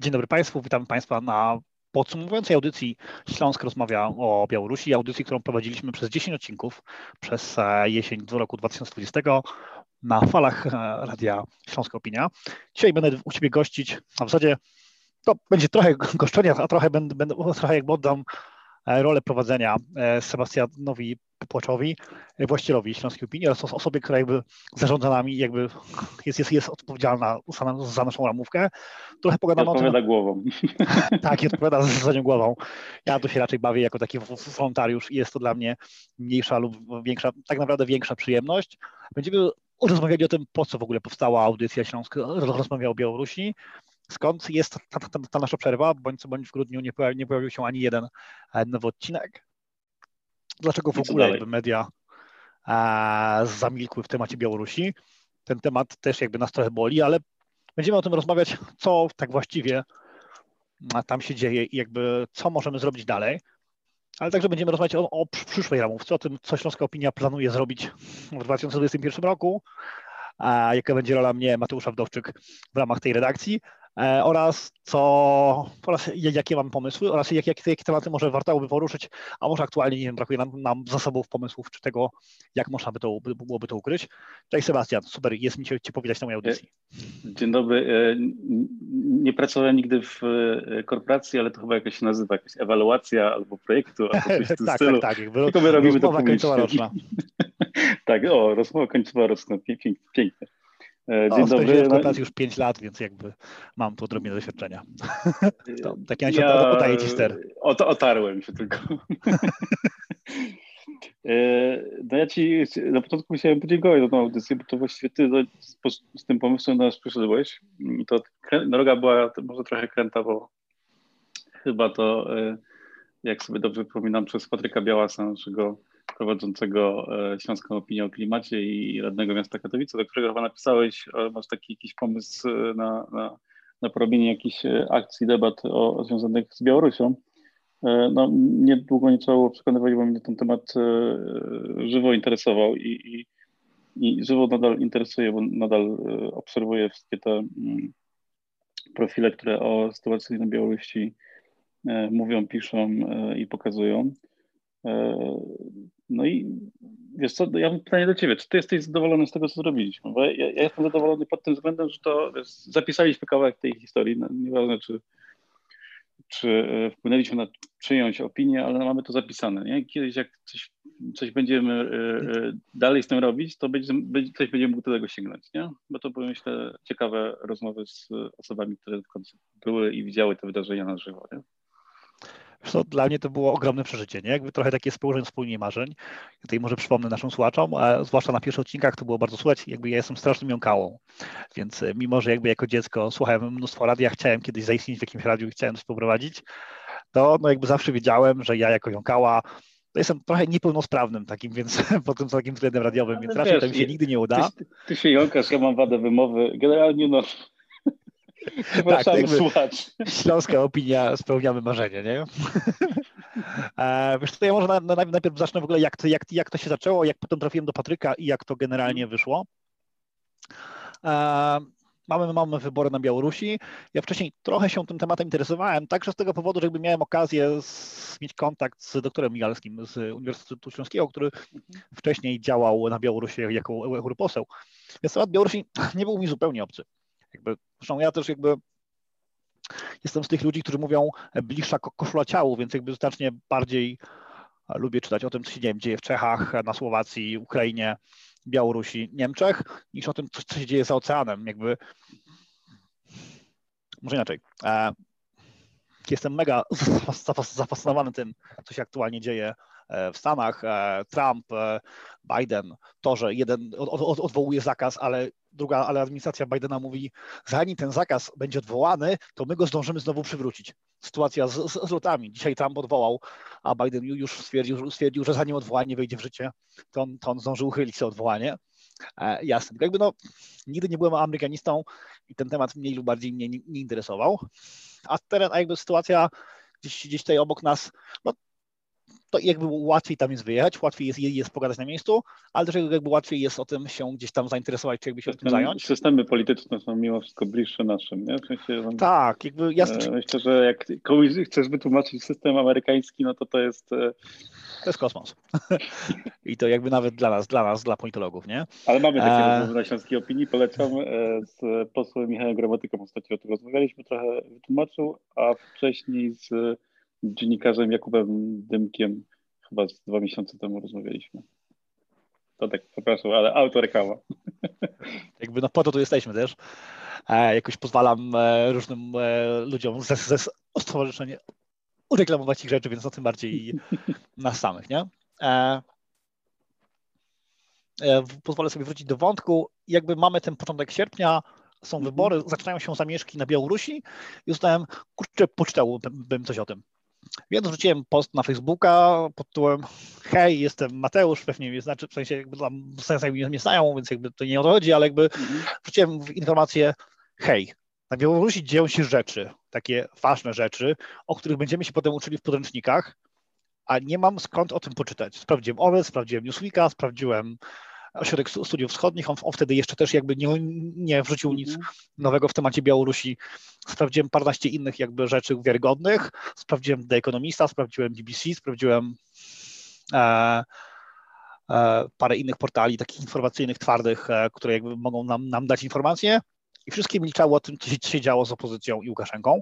Dzień dobry Państwu, witam Państwa na podsumowującej audycji Śląsk rozmawia o Białorusi, audycji, którą prowadziliśmy przez 10 odcinków przez e, jesień do roku 2020 na falach e, Radia Śląska Opinia. Dzisiaj będę u Ciebie gościć, a w zasadzie to będzie trochę goszczenia, a trochę będę, będę trochę jakby oddam rolę prowadzenia Sebastianowi Płaczowi, właścicielowi Śląskiej Opinii oraz osobie, która jakby zarządza nami, jakby jest, jest, jest odpowiedzialna za, za naszą ramówkę. Trochę pogadamy o tym. odpowiada głową. tak, i odpowiada za nią głową. Ja tu się raczej bawię jako taki wolontariusz i jest to dla mnie mniejsza lub większa, tak naprawdę większa przyjemność. Będziemy rozmawiali o tym, po co w ogóle powstała audycja Śląska, rozmawia o Białorusi, skąd jest ta, ta, ta, nasza przerwa, bądź co bądź w grudniu nie pojawił, nie pojawił się ani jeden e, nowy odcinek dlaczego w ogóle media a, zamilkły w temacie Białorusi. Ten temat też jakby nas trochę boli, ale będziemy o tym rozmawiać, co tak właściwie tam się dzieje i jakby co możemy zrobić dalej. Ale także będziemy rozmawiać o, o przyszłej ramówce, o tym, co Śląska Opinia planuje zrobić w 2021 roku, a jaka będzie rola mnie, Mateusza Wdowczyk, w ramach tej redakcji. E, oraz co, oraz jakie mam pomysły oraz jak, jakie, jakie tematy może warto by poruszyć, a może aktualnie nie wiem, brakuje nam, nam zasobów, pomysłów czy tego, jak można by to, byłoby to ukryć. Cześć Sebastian, super, jest mi Cię powitać na mojej audycji. E, dzień dobry. E, nie pracowałem nigdy w korporacji, ale to chyba jakoś się nazywa, jakaś ewaluacja albo projektu, albo coś w tym tak, stylu. Tak, tak, tak. Tylko my robimy to roczna. tak, o, rozmowa końcowa roczna, pięknie. pięknie. E, dzień o, dobry. W już 5 lat, więc jakby mam tu odrobinę doświadczenia. to, tak ja, ja oddaję Ci ster. Ot otarłem się tylko. E, no ja Ci na początku chciałem podziękować za tą audycję, bo to właściwie Ty z, tym pomysłem do nas przyszedłeś. I to droga była może trochę kręta, bo chyba to, e, jak sobie dobrze przypominam, przez Patryka Białasa, naszego prowadzącego e, Śląską Opinię o Klimacie i radnego miasta Katowice, do którego chyba napisałeś, masz taki jakiś pomysł e, na, na, na porobienie jakichś e, akcji, debat o, związanych z Białorusią. No, niedługo nie trzeba było przekonywać, bo mnie ten temat żywo interesował i, i, i żywo nadal interesuje, bo nadal obserwuję wszystkie te mm, profile, które o sytuacji na Białorusi mówią, piszą i pokazują. No i wiesz co, ja mam pytanie do Ciebie, czy Ty jesteś zadowolony z tego, co zrobiliśmy? Bo ja, ja jestem zadowolony pod tym względem, że to wiesz, zapisaliśmy kawałek tej historii, no, nieważne czy, czy e, wpłynęliśmy na czyjąś opinię, ale mamy to zapisane. Nie? Kiedyś jak coś, coś będziemy y, dalej z tym robić, to będzie, ktoś mógł do tego sięgnąć, nie? Bo to były, myślę, ciekawe rozmowy z osobami, które w końcu były i widziały te wydarzenia na żywo, nie? To dla mnie to było ogromne przeżycie, nie? Jakby trochę takie społeczne wspólnie marzeń. Tutaj może przypomnę naszym słuchaczom, a zwłaszcza na pierwszych odcinkach to było bardzo słuchać, jakby ja jestem strasznym jąkałą, więc e, mimo, że jakby jako dziecko słuchałem mnóstwo radia, chciałem kiedyś zaistnieć w jakimś radiu i chciałem coś poprowadzić, to no jakby zawsze wiedziałem, że ja jako jąkała to jestem trochę niepełnosprawnym takim, więc pod tym takim względem radiowym, więc raczej wiesz, to mi się nigdy nie uda. Ty, ty się jąkasz, ja mam wadę wymowy. Generalnie no Tak, słuchacz. Śląska opinia, spełniamy marzenie, nie? E, wiesz co, ja może na, na, najpierw zacznę w ogóle, jak to, jak, jak to się zaczęło, jak potem trafiłem do Patryka i jak to generalnie mhm. wyszło. E, mamy, mamy wybory na Białorusi. Ja wcześniej trochę się tym tematem interesowałem, także z tego powodu, że jakby miałem okazję z, mieć kontakt z doktorem Migalskim z Uniwersytetu Śląskiego, który mhm. wcześniej działał na Białorusi jako europoseł. Więc temat Białorusi nie był mi zupełnie obcy. Jakby, zresztą ja też jakby jestem z tych ludzi, którzy mówią bliższa koszula ciału, więc jakby znacznie bardziej lubię czytać o tym, co się nie wiem, dzieje w Czechach, na Słowacji, Ukrainie, Białorusi, Niemczech, niż o tym, co, co się dzieje za oceanem. Jakby może inaczej. E, jestem mega zafascynowany tym, co się aktualnie dzieje e, w Stanach. E, Trump, Biden, to, że jeden odwołuje zakaz, ale druga, ale administracja Bidena mówi, zanim ten zakaz będzie odwołany, to my go zdążymy znowu przywrócić. Sytuacja z, z, z lotami. Dzisiaj Trump odwołał, a Biden już stwierdził, stwierdził że zanim odwołanie wejdzie w życie, to on, to on zdąży uchylić to odwołanie. E, jasne. Jakby no, nigdy nie byłem amerykanistą i ten temat mniej lub bardziej mnie nie, nie interesował. A teren, a jakby sytuacja gdzieś, gdzieś tutaj obok nas, no, to jakby łatwiej tam jest wyjechać, łatwiej jest, jest pogadać na miejscu, ale też jakby łatwiej jest o tym się gdzieś tam zainteresować, czy jakby się tym zająć. Systemy polityczne są mimo wszystko bliższe naszym, nie? W sensie, tak, jakby ja... E, myślę, że jak komuś chcesz wytłumaczyć system amerykański, no to to jest... E, to jest kosmos. I to jakby nawet dla nas, dla nas, dla politologów, nie? Ale mamy takie e... rozmowy na Śląskiej Opinii, polecam e, z posłem Michałem Gramatyką ostatnio o tym rozmawialiśmy, trochę wytłumaczył, a wcześniej z dziennikarzem Jakubem Dymkiem chyba z dwa miesiące temu rozmawialiśmy. To tak, przepraszam, ale autoreklama. Jakby no po to tu jesteśmy też. E, jakoś pozwalam e, różnym e, ludziom ze, ze stowarzyszenia ureklamować ich rzeczy, więc o tym bardziej nas samych, nie? E, e, pozwolę sobie wrócić do wątku. Jakby mamy ten początek sierpnia, są mhm. wybory, zaczynają się zamieszki na Białorusi i uznałem, kurczę, poczytałbym coś o tym. Więc wrzuciłem post na Facebooka pod tytułem hej, jestem Mateusz, pewnie mnie znaczy, w sensie jakby tam sensem mnie znają, więc jakby to nie o to chodzi, ale jakby mhm. wrzuciłem informację hej, na Białorusi dzieją się rzeczy, takie ważne rzeczy, o których będziemy się potem uczyli w podręcznikach, a nie mam skąd o tym poczytać. Sprawdziłem OWES, sprawdziłem Newsweeka, sprawdziłem Ośrodek Studiów Wschodnich, on, on, wtedy jeszcze też jakby nie, nie wrzucił nic mhm. nowego w temacie Białorusi. Sprawdziłem paręnaście innych jakby rzeczy wiarygodnych, sprawdziłem The Economista, sprawdziłem BBC, sprawdziłem e, e, parę innych portali takich informacyjnych, twardych, e, które jakby mogą nam, nam dać informacje i wszystkie milczały o tym, co się działo z opozycją i Łukaszenką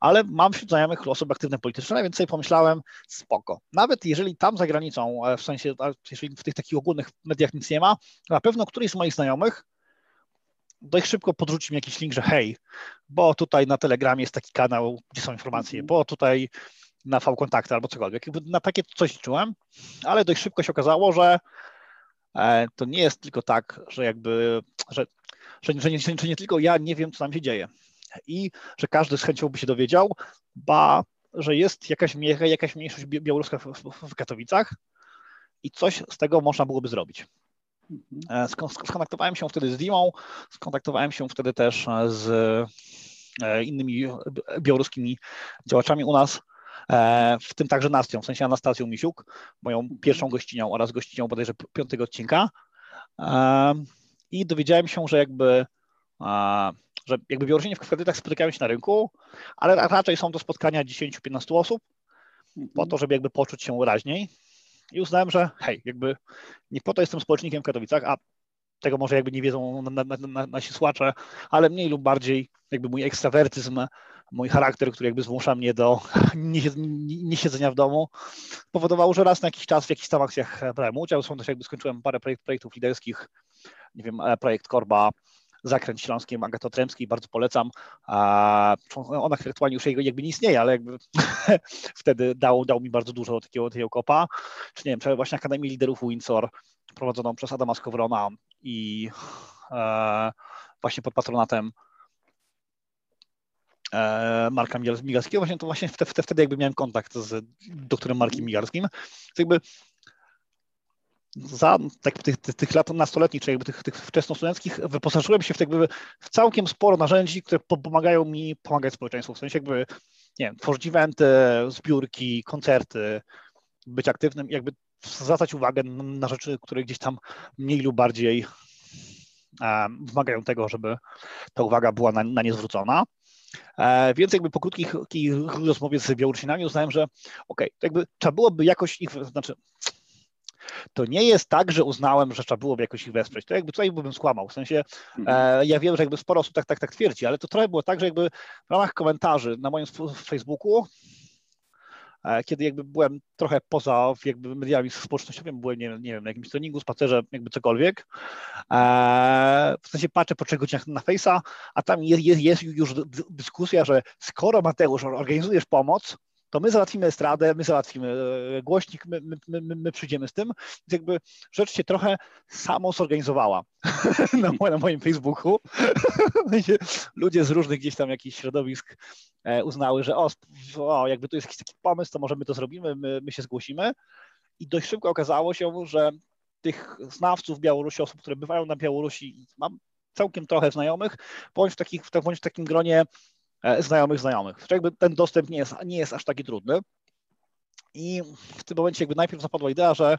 ale mam wśród znajomych osób aktywne polityczne, więc sobie pomyślałem, spoko. Nawet jeżeli tam za granicą, w sensie, jeżeli w tych takich ogólnych mediach nic nie ma, na pewno któryś z moich znajomych dość szybko podrzuci mi jakiś link, że hej, bo tutaj na Telegramie jest taki kanał, gdzie są informacje, bo tutaj na V-kontakty albo cokolwiek. Jakby na takie coś liczyłem, ale dość szybko się okazało, że e, to nie jest tylko tak, że jakby, że, że, że, nie, że nie tylko ja nie wiem, co tam się dzieje i że każdy z chęcią by się dowiedział, ba, że jest jakaś, jakaś mniejszość białoruska w, w, w Katowicach i coś z tego można byłoby zrobić. Mhm. E, skontaktowałem się wtedy z Dimą, skontaktowałem się wtedy też z e, innymi białoruskimi działaczami u nas, e, w tym także Nastią, w sensie Anastazją Misiuk, moją mhm. pierwszą gościnią oraz gościnią bodajże piątego odcinka. I dowiedziałem się, że jakby że jakby Białorusini w kredytach spotykają się na rynku, ale raczej są to spotkania 10-15 osób po to, żeby jakby poczuć się raźniej. I uznałem, że hej, jakby nie po to jestem społecznikiem w Katowicach, a tego może jakby nie wiedzą na, na, na, nasi słuchacze, ale mniej lub bardziej jakby mój ekstrawertyzm, mój charakter, który jakby zmusza mnie do niesiedzenia w domu, powodował, że raz na jakiś czas w jakichś tam akcjach brałem udział. Są też jakby skończyłem parę projekt, projektów liderskich, nie wiem, e, projekt Korba, Zakręt Śląski Agato Tremskiej, bardzo polecam. On aktualnie już jakby nie istnieje, ale jakby wtedy dał, dał mi bardzo dużo takiego, takiego kopa. Czy nie wiem, właśnie Akademię Liderów Windsor prowadzoną przez Adama Skowrona i e, właśnie pod patronatem e, Marka Migalskiego, właśnie to właśnie wtedy, wtedy jakby miałem kontakt z doktorem Markiem Migalskim. To jakby za tak, tych, tych, lat nastoletnich, czy jakby tych, tych wczesnostudenckich, wyposażyłem się w, tak jakby, w całkiem sporo narzędzi, które pomagają mi pomagać społeczeństwu. W sensie jakby, nie wiem, tworzyć eventy, zbiórki, koncerty, być aktywnym, jakby zwracać uwagę na rzeczy, które gdzieś tam mniej lub bardziej um, wymagają tego, żeby ta uwaga była na, na nie zwrócona. E, więc jakby po krótkich rozmowie z Białorusinami uznałem, że okej, okay, jakby trzeba byłoby jakoś ich, znaczy to nie jest tak, że uznałem, że trzeba byłoby jakoś ich wesprzeć. To jakby tutaj bym skłamał. W sensie mhm. e, ja wiem, że jakby sporo osób tak, tak, tak twierdzi, ale to trochę było tak, że jakby w ramach komentarzy na moim Facebooku e, kiedy jakby byłem trochę poza jakby mediami społecznościowymi, byłem, nie, nie wiem, na jakimś treningu, spacerze, jakby cokolwiek. E, w sensie patrzę po trzech godzinach na Face'a, a tam jest, jest, jest już dyskusja, że skoro Mateusz organizujesz pomoc, to my załatwimy estradę, my załatwimy e, głośnik, my, my, my, my przyjdziemy z tym. Więc jakby rzecz się trochę samo zorganizowała na, na moim Facebooku. Ludzie z różnych gdzieś tam jakichś środowisk e, uznały, że o, o jakby tu jest jakiś taki pomysł, to może my to zrobimy, my, my się zgłosimy. I dość szybko okazało się, że tych znawców Białorusi, osób, które bywają na Białorusi, mam całkiem trochę znajomych, bądź w, takich, bądź w takim gronie znajomych znajomych. Jakby ten dostęp nie jest, nie jest aż taki trudny. I w tym momencie jakby najpierw zapadła idea, że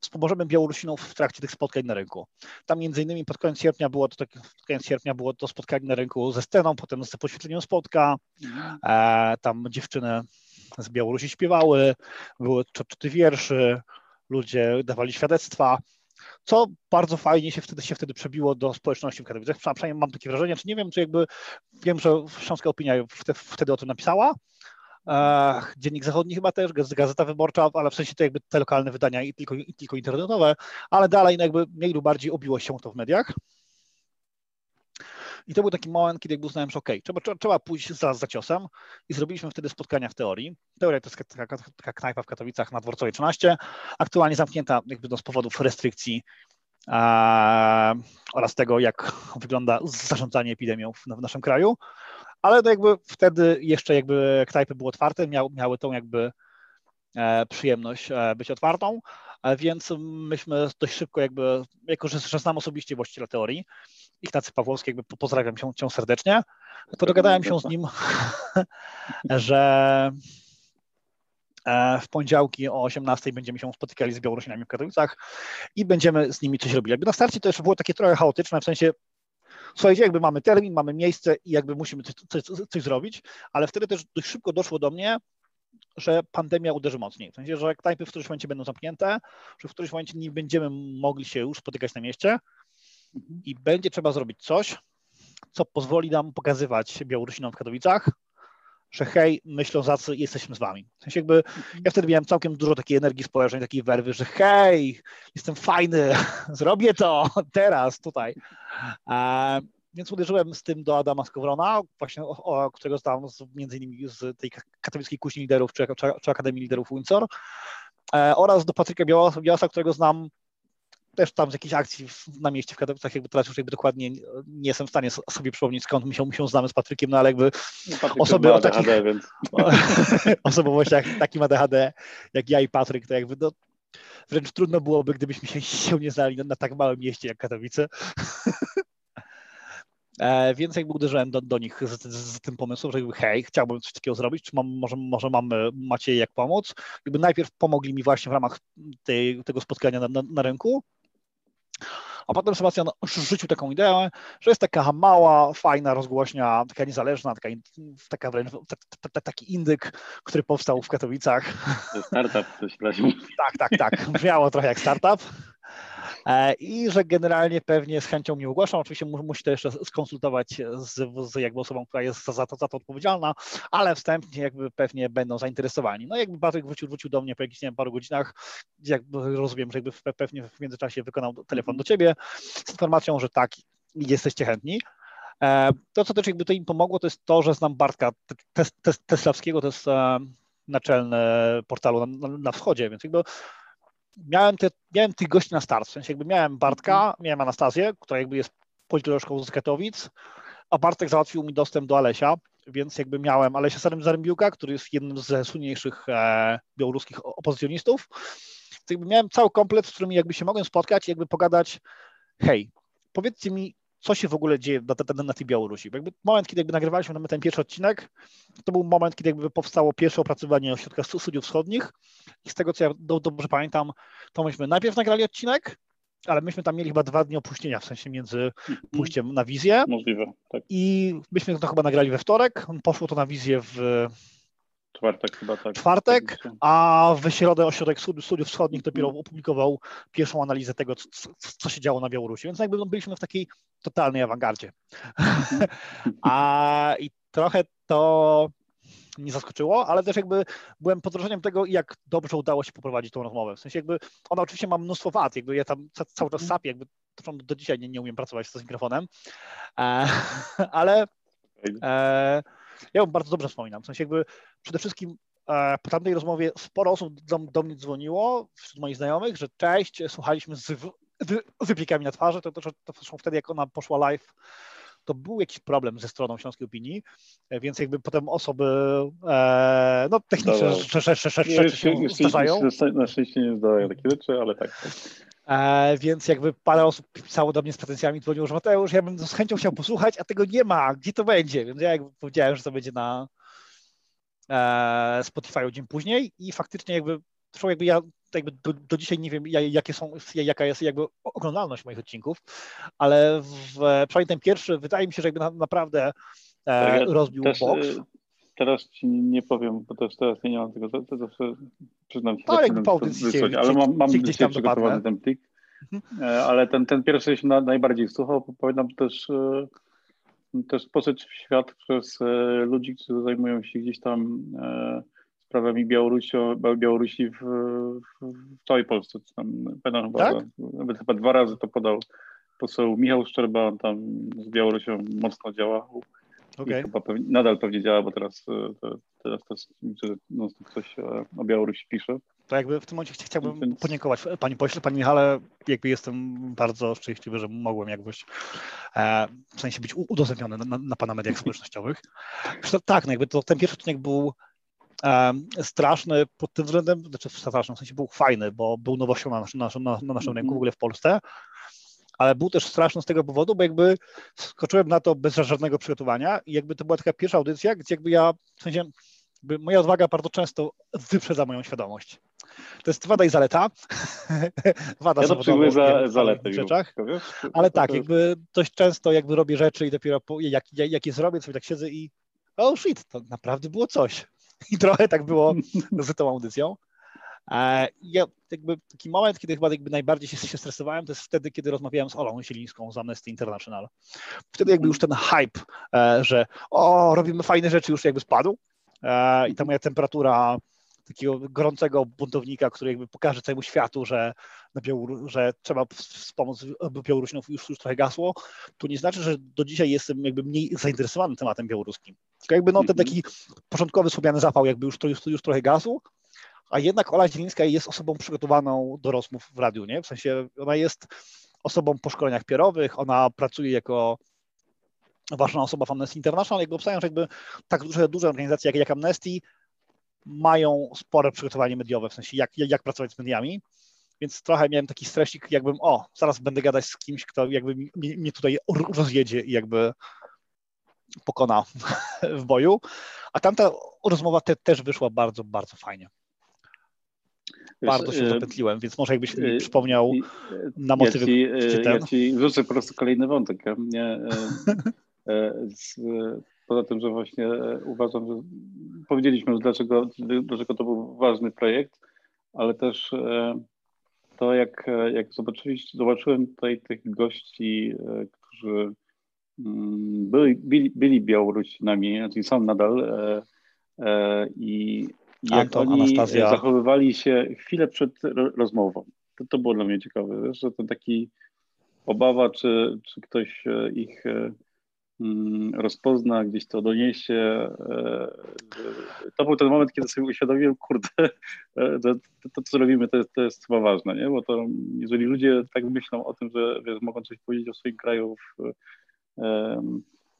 wspomożemy Białorusinów w trakcie tych spotkań na rynku. Tam między innymi pod koniec sierpnia było to, pod koniec sierpnia było to spotkanie na rynku ze sceną, potem z poświetleniem spotka. E, tam dziewczyny z Białorusi śpiewały, były czyty wierszy, ludzie dawali świadectwa, co bardzo fajnie się wtedy, się wtedy przebiło do społeczności w Katowicach. Przynajmniej mam takie wrażenie, czy nie wiem, czy jakby wiem, że Śląska Opinia wtedy o tym napisała, Dziennik Zachodni chyba też, Gazeta Wyborcza, ale w sensie to jakby te lokalne wydania i tylko, i tylko internetowe, ale dalej no jakby mniej lub bardziej obiło się to w mediach. I to był taki moment, kiedy jakby uznałem, że okay, trzeba, trzeba pójść za, za ciosem. I zrobiliśmy wtedy spotkania w teorii. Teoria to jest taka, taka knajpa w Katowicach na Dworcowej 13, aktualnie zamknięta jakby do z powodów restrykcji a, oraz tego, jak wygląda zarządzanie epidemią w, w naszym kraju. Ale to jakby wtedy jeszcze jakby knajpy były otwarte, miał, miały tą jakby e, przyjemność e, być otwartą, więc myśmy dość szybko jakby, jako że, że znam osobiście właściciela teorii, Ignacy Pawłowski, jakby pozdrawiam cię, cię serdecznie, to dogadałem się z nim, że w poniedziałki o 18 będziemy się spotykali z Białorusinami w Katowicach i będziemy z nimi coś robili. Jakby na starcie to jeszcze było takie trochę chaotyczne, w sensie słuchajcie, jakby mamy termin, mamy miejsce i jakby musimy coś, coś, coś zrobić, ale wtedy też dość szybko doszło do mnie, że pandemia uderzy mocniej. W sensie, że knajpy w którymś momencie będą zamknięte, że w którymś momencie nie będziemy mogli się już spotykać na mieście i będzie trzeba zrobić coś, co pozwoli nam pokazywać Białorusinom w Katowicach, że hej, my Ślązacy jesteśmy z wami. W sensie jakby ja wtedy miałem całkiem dużo takiej energii społecznej, takiej werwy, że hej, jestem fajny, zrobię to teraz, tutaj. E, więc uderzyłem z tym do Adama Skowrona, właśnie o, o, którego znam z, między innymi z tej katowickiej kuźni liderów czy, czy, czy Akademii Liderów Windsor e, oraz do Patryka Białasa, którego znam też tam z jakiejś akcji na mieście w Katowicach, jakby teraz już jakby dokładnie nie jestem w stanie sobie przypomnieć, skąd my się, my się znamy z Patrykiem, no ale jakby no, osoby o takich ADHD, więc... osobowościach takim ADHD jak ja i Patryk, to jakby no, wręcz trudno byłoby, gdybyśmy się, się nie znali na, na tak małym mieście jak Katowice. E, więc jakby uderzyłem do, do nich z, z, z, tym pomysłem, że jakby hej, chciałbym coś takiego zrobić, czy mam, może, może mamy, macie jak pomóc. Jakby najpierw pomogli mi właśnie w ramach tej, tego spotkania na, na, na rynku, a potem Sebastian rzucił taką ideę, że jest taka mała, fajna rozgłośnia, taka niezależna, taka, taka wręcz taki indyk, który powstał w Katowicach. Startup, coś Tak, tak, tak. Brzmiało trochę jak startup. E, i że generalnie pewnie z chęcią mnie ogłaszam. Oczywiście musi to jeszcze skonsultować z, z jakby osobą, która jest za to, za to odpowiedzialna, ale wstępnie jakby pewnie będą zainteresowani. No jakby Patryk wrócił, wrócił do mnie po jakichś nie wiem, paru godzinach, jakby rozumiem, że jakby pewnie w międzyczasie wykonał telefon do ciebie z informacją, że tak, jesteście chętni. E, to, co też jakby to im pomogło, to jest to, że znam Bartka Teslawskiego, to jest e, naczelny portalu na, na wschodzie, więc jakby miałem, te, miałem tych gości na start, w sensie jakby miałem Bartka, mhm. miałem Anastazję, która jakby jest politolożką z Katowic, a Bartek załatwił mi dostęp do Alesia, więc jakby miałem Alesia Zarembiuka, który jest jednym ze słynniejszych e, białoruskich opozycjonistów, to jakby miałem cały komplet, z którymi jakby się mogłem spotkać i jakby pogadać, hej, powiedzcie mi, co się w ogóle dzieje na, na, na tej Białorusi. Bo jakby moment, kiedy jakby nagrywaliśmy ten, ten pierwszy odcinek, to był moment, kiedy jakby powstało pierwsze opracowanie ośrodka studiów wschodnich i z tego, co ja do, dobrze pamiętam, to myśmy najpierw nagrali odcinek, ale myśmy tam mieli chyba dwa dni opóźnienia, w sensie między mhm. pójściem na wizję. Możliwe, tak. I myśmy to chyba nagrali we wtorek, poszło to na wizję w Czwartek chyba tak. Czwartek, a w środę Ośrodek Studiów Wschodnich dopiero opublikował pierwszą analizę tego, co, co się działo na Białorusi. Więc jakby no, byliśmy w takiej totalnej awangardzie. A i trochę to mnie zaskoczyło, ale też jakby byłem pod wrażeniem tego, jak dobrze udało się poprowadzić tą rozmowę. W sensie jakby ona oczywiście ma mnóstwo wad, jakby ja tam cały czas mhm. sapię, jakby do dzisiaj nie, nie umiem pracować z mikrofonem, e, ale e, ja ją bardzo dobrze wspominam. W sensie jakby przede wszystkim e, po tamtej rozmowie sporo osób do, do mnie dzwoniło, wśród moich znajomych, że cześć, słuchaliśmy z wypiekami na twarzy, to, to, to, to wtedy jak ona poszła live, to był jakiś problem ze stroną Śląskiej Opinii, e, więc jakby potem osoby e, no, techniczne rzeczy się zdarzają. Na szczęście nie zdarzają takie rzeczy, ale tak. tak. E, więc jakby parę osób pisało do mnie z pretensjami, dzwoniło, że Mateusz, ja bym z chęcią chciał posłuchać, a tego nie ma, gdzie to będzie? Więc ja jakby powiedziałem, że to będzie na, e, Spotify dzień później i faktycznie jakby trwało jakby ja jakby do, do, dzisiaj nie wiem, jakie są, jaka jest jakby oglądalność moich odcinków, ale w, przynajmniej ten pierwszy wydaje mi się, że jakby na, naprawdę e, tak, rozbił też, box. E, teraz ci nie powiem, bo też teraz nie mam tego, to, to, to przyznam się, no, jakby po audycji ale mam, mam gdzieś tam przygotowany ten plik. Mhm. E, ale ten, ten pierwszy się na, najbardziej słuchał, pamiętam też też sposób w świat przez ludzi, którzy zajmują się gdzieś tam sprawami Białorusi, Białorusi w, w, w całej Polsce. Tam, pamiętam chyba, tak? nawet chyba dwa razy to podał poseł Michał Szczerba, on tam z Białorusią mocno działał. Okay. pewnie, nadal pewnie działa, bo teraz, e, to, teraz też no, ktoś e, o Białorusi pisze. To jakby w tym momencie chciałbym podziękować Pani Pośle, Pani Michale, jakby jestem bardzo szczęśliwy, że mogłem jakbyś e, w sensie być udostępniony na, na Pana mediach społecznościowych. Tak, no jakby to, ten pierwszy odcinek był straszny pod tym względem, znaczy straszny, w sensie był fajny, bo był nowością na naszym, na, na naszym rynku w ogóle w Polsce, ale był też straszny z tego powodu, bo jakby skoczyłem na to bez żadnego przygotowania i jakby to była taka pierwsza audycja, gdzie jakby ja, w sensie moja odwaga bardzo często wyprzedza moją świadomość. To jest wada i zaleta. wada ja przyjmuję za zaletę. Rzeczach. Ale tak, jakby dość często jakby robię rzeczy i dopiero po, jak, jak, jak je zrobię, sobie tak siedzę i oh shit, to naprawdę było coś. I trochę tak było z tą audycją. Ja jakby taki moment, kiedy chyba jakby najbardziej się, się stresowałem, to jest wtedy, kiedy rozmawiałem z Olą Sielińską z Amnesty International. Wtedy jakby już ten hype, e, że o, robimy fajne rzeczy już jakby spadł e, i ta moja temperatura takiego gorącego buntownika, który jakby pokaże całemu światu, że, na Białor- że trzeba wspomóc Białorusinów już, już trochę gasło, to nie znaczy, że do dzisiaj jestem jakby mniej zainteresowany tematem białoruskim. Tylko jakby no ten mhm. taki początkowy słabiany zapał jakby już, już, już trochę gasł, a jednak Ola Zielińska jest osobą przygotowaną do rozmów w radiu, nie? W sensie ona jest osobą po szkoleniach pierowych, ona pracuje jako ważna osoba w Amnesty International, jakby obstawiam, że jakby tak duże, duże organizacje jak, jak Amnesty mają spore przygotowanie mediowe, w sensie jak, jak pracować z mediami, więc trochę miałem taki stresik, jakbym, o, zaraz będę gadać z kimś, kto jakby mnie tutaj rozjedzie i jakby pokona w boju, a tamta rozmowa te, też wyszła bardzo, bardzo fajnie. Bardzo się e, zapętliłem, więc może jakbyś mi e, przypomniał na motywy. Ja ci, ja ci wrzucę po prostu kolejny wątek. Ja z, poza tym, że właśnie uważam, że powiedzieliśmy już, dlaczego, dlaczego to był ważny projekt, ale też to, jak, jak zobaczyliście, zobaczyłem tutaj tych gości, którzy mm, byli, byli, byli Białorusinami, czyli są nadal i jak Anton, oni Anastazja. zachowywali się chwilę przed rozmową. To, to było dla mnie ciekawe, wiesz, że to taki obawa, czy, czy ktoś e, ich e, rozpozna, gdzieś to doniesie. E, to był ten moment, kiedy sobie uświadomiłem, kurde, to, to, to co robimy, to jest, to jest chyba ważne, nie? bo to jeżeli ludzie tak myślą o tym, że wiesz, mogą coś powiedzieć o swoim kraju w,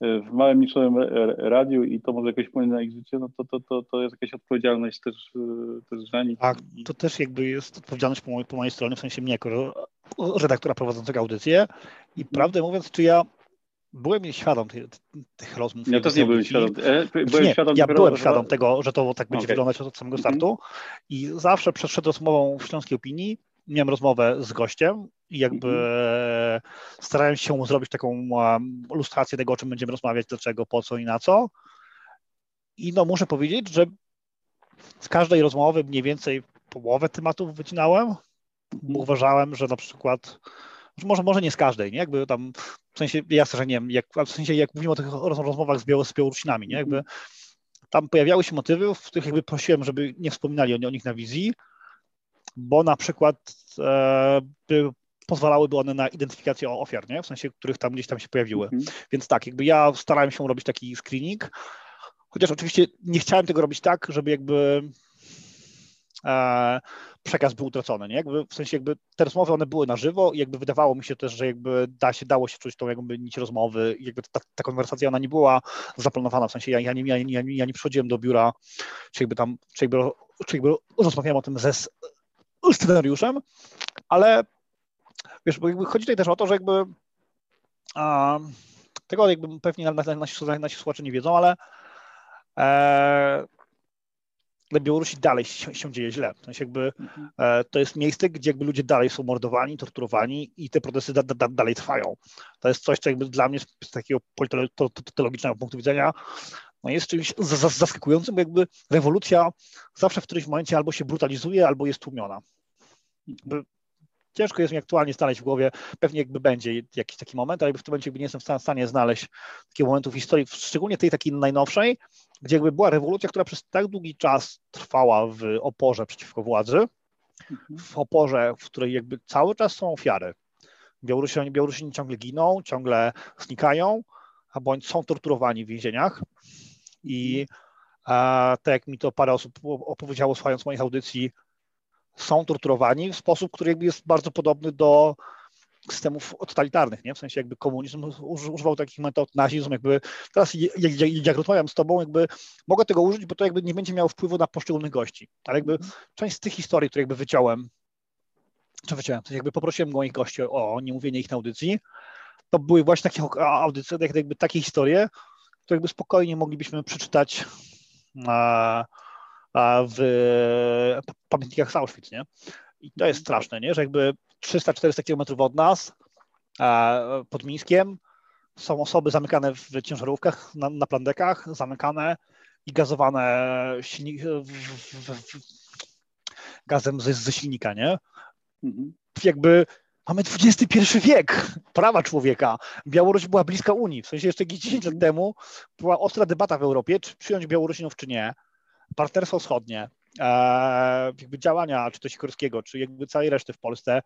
w małym niczym radiu i to może jakoś wpłynąć na ich życie, no to, to, to, to jest jakaś odpowiedzialność też, też za nich. Tak, to też jakby jest odpowiedzialność po mojej, po mojej stronie, w sensie mnie jako redaktora prowadzącego audycję i mhm. prawdę mówiąc, czy ja byłem nieświadom tych, tych rozmów. Ja też nie byłem świadom. E, byłem znaczy nie, świadom ja byłem świadom tego, że to tak będzie okay. wyglądać od samego startu mm -hmm. i zawsze przed rozmową w Śląskiej Opinii miałem rozmowę z gościem i jakby mm-hmm. starałem się zrobić taką ilustrację tego, o czym będziemy rozmawiać, dlaczego, po co i na co. I no muszę powiedzieć, że z każdej rozmowy mniej więcej połowę tematów wycinałem. Mm-hmm. Uważałem, że na przykład, może, może nie z każdej, nie? Jakby tam, w sensie, jasne, że nie wiem, jak, w sensie jak mówimy o tych rozmowach z, Biało, z Białorusinami, nie? Jakby tam pojawiały się motywy, w których jakby prosiłem, żeby nie wspominali o, o nich na wizji, bo na przykład e, by pozwalałyby one na identyfikację ofiar, nie? w sensie, których tam gdzieś tam się pojawiły. Mhm. Więc tak, jakby ja starałem się robić taki screening, chociaż oczywiście nie chciałem tego robić tak, żeby jakby e, przekaz był utracony, nie? Jakby, w sensie jakby te rozmowy, one były na żywo i jakby wydawało mi się też, że jakby da się, dało się czuć tą jakby nić rozmowy jakby ta, ta konwersacja, ona nie była zaplanowana, w sensie ja, ja, nie, ja, ja, ja nie przychodziłem do biura, czy jakby tam, czy jakby, czy jakby rozmawiałem o tym ze scenariuszem, ale wiesz, bo jakby chodzi tutaj też o to, że jakby a, tego jakby pewnie nasi, nasi słuchacze nie wiedzą, ale e, na Białorusi dalej się, się dzieje źle. W sensie jakby, mhm. e, to jest miejsce, gdzie jakby ludzie dalej są mordowani, torturowani i te protesty da, da, dalej trwają. To jest coś, co jakby dla mnie z takiego politologicznego punktu widzenia no jest czymś zaskakującym, bo jakby rewolucja zawsze w którymś momencie albo się brutalizuje, albo jest tłumiona. Ciężko jest mi aktualnie znaleźć w głowie, pewnie jakby będzie jakiś taki moment, ale w tym momencie jakby nie jestem w stanie znaleźć takiego momentu w historii, szczególnie tej takiej najnowszej, gdzie jakby była rewolucja, która przez tak długi czas trwała w oporze przeciwko władzy, mhm. w oporze, w której jakby cały czas są ofiary. Białorusini, Białorusini ciągle giną, ciągle znikają, a bądź są torturowani w więzieniach i a, tak jak mi to parę osób opowiedziało słuchając moich audycji, są torturowani w sposób, który jest bardzo podobny do systemów totalitarnych, nie? W sensie jakby komunizm używał takich metod, nazizm, jakby teraz jak, jak, jak rozmawiam z tobą, jakby mogę tego użyć, bo to jakby nie będzie miało wpływu na poszczególnych gości, ale jakby część z tych historii, które jakby wyciąłem, czy wyciąłem, to jakby poprosiłem moich gości o niemówienie ich na audycji, to były właśnie takie audycje, jakby takie historie, które jakby spokojnie moglibyśmy przeczytać w pamiętnikach z Auschwitz, nie? I to jest mhm. straszne, nie? Że jakby 300-400 kilometrów od nas, pod Mińskiem, są osoby zamykane w ciężarówkach, na, na plandekach, zamykane i gazowane silnik, w, w, w, gazem ze, ze silnika, nie? Mhm. Jakby mamy XXI wiek, prawa człowieka. Białoruś była bliska Unii, w sensie jeszcze 10 lat temu była ostra debata w Europie, czy przyjąć Białorusinów, czy nie. Partnerstwo wschodnie, e, jakby działania, czy to Sikorskiego, czy jakby całej reszty w Polsce,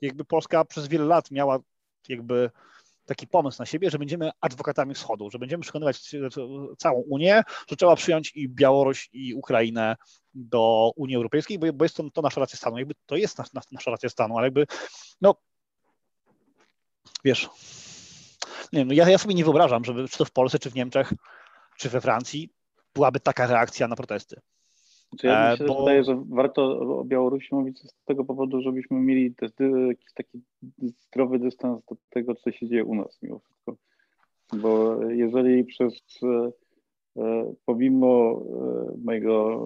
jakby Polska przez wiele lat miała jakby taki pomysł na siebie, że będziemy adwokatami wschodu, że będziemy przekonywać całą Unię, że trzeba przyjąć i Białoruś, i Ukrainę do Unii Europejskiej, bo, bo jest to, to nasza racja stanu. Jakby to jest nas, nasza racja stanu, ale jakby, no, wiesz, nie wiem, no ja, ja sobie nie wyobrażam, żeby czy to w Polsce, czy w Niemczech, czy we Francji byłaby taka reakcja na protesty. Znaczy ja mi się bo... wydaje, że warto o Białorusi mówić z tego powodu, żebyśmy mieli jakiś taki zdrowy dystans do tego, co się dzieje u nas mimo wszystko. Bo jeżeli przez e, pomimo e, mojego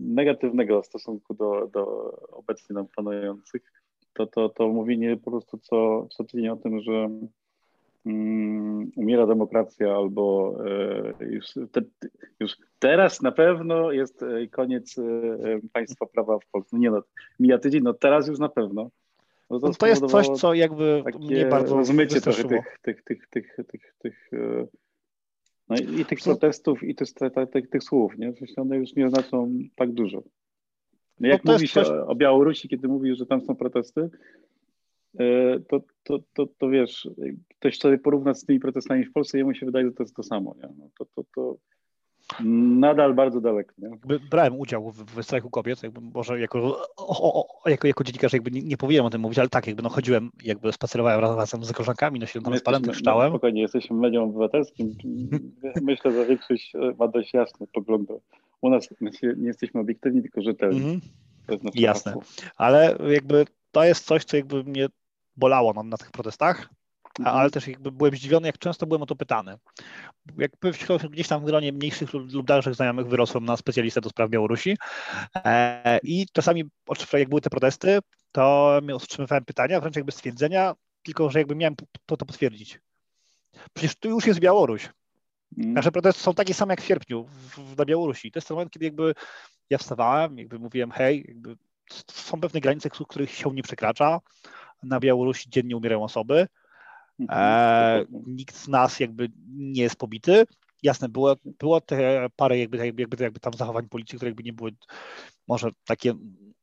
negatywnego stosunku do, do obecnie nam panujących, to, to, to mówienie po prostu co, co tydzień o tym, że umiera demokracja albo e, już, te, już teraz na pewno jest e, koniec e, państwa prawa w Polsce. No nie no, mija tydzień, no teraz już na pewno. No to, no to jest coś, co jakby mnie bardzo rozmycie trochę tych, tych, tych, tych, tych, tych no i, i tych protestów i tych, tych, tych słów, nie? Przecież one już nie znaczą tak dużo. No jak no mówi się coś... o Białorusi, kiedy mówi, że tam są protesty, to, to, to, to wiesz, ktoś sobie porówna z tymi protestami w Polsce, jemu się wydaje, że to jest to samo. Nie? No to, to, to nadal bardzo daleko. Nie? Brałem udział w, w strajku kobiet, jakby może jako, o, o, jako, jako dziennikarz jakby nie, nie powinienem o tym mówić, ale tak, jakby no chodziłem, jakby spacerowałem razem z koleżankami, nosiłem transparenty, czytałem. No, spokojnie, jesteśmy medią obywatelskim. Myślę, że większość ma dość jasne poglądy. U nas nie jesteśmy obiektywni, tylko rzetelni. Mm -hmm. Jasne, hasło. ale jakby to jest coś, co jakby mnie bolało na, na tych protestach, mhm. ale też jakby byłem zdziwiony, jak często byłem o to pytany. Jakby gdzieś tam w gronie mniejszych lub dalszych znajomych wyrosłem na specjalistę do spraw Białorusi e, i czasami jak były te protesty, to otrzymywałem pytania, wręcz jakby stwierdzenia, tylko że jakby miałem to, to potwierdzić. Przecież tu już jest Białoruś. Mhm. Nasze protesty są takie same jak w sierpniu w, na Białorusi. To jest ten moment, kiedy jakby ja wstawałem, jakby mówiłem, hej, jakby są pewne granice, których się nie przekracza. Na Białorusi dziennie umierają osoby. Mhm, e, nikt z nas jakby nie jest pobity. Jasne, było, było te parę jakby, jakby, jakby, jakby tam zachowań policji, które jakby nie były może takie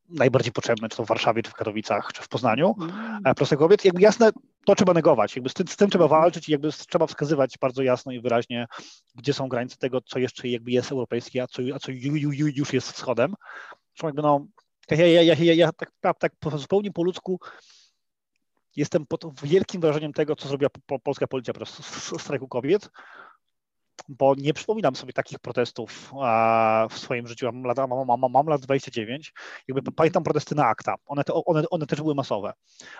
najbardziej potrzebne, czy to w Warszawie, czy w Katowicach, czy w Poznaniu, mm. E, prostych kobiet. Jakby jasne, to trzeba negować, jakby z tym, z tym, trzeba walczyć i jakby trzeba wskazywać bardzo jasno i wyraźnie, gdzie są granice tego, co jeszcze jakby jest europejskie, a co, a co już jest wschodem. Zresztą jakby no, ja, ja, ja, ja, ja tak, tak, tak zupełnie po ludzku jestem pod wielkim wrażeniem tego, co zrobiła po, polska policja podczas strajku kobiet, bo nie przypominam sobie takich protestów w swoim życiu. Mam lat, mam, mam, mam lat 29. Jakby pamiętam protesty na akta. One, te, one, one też były masowe.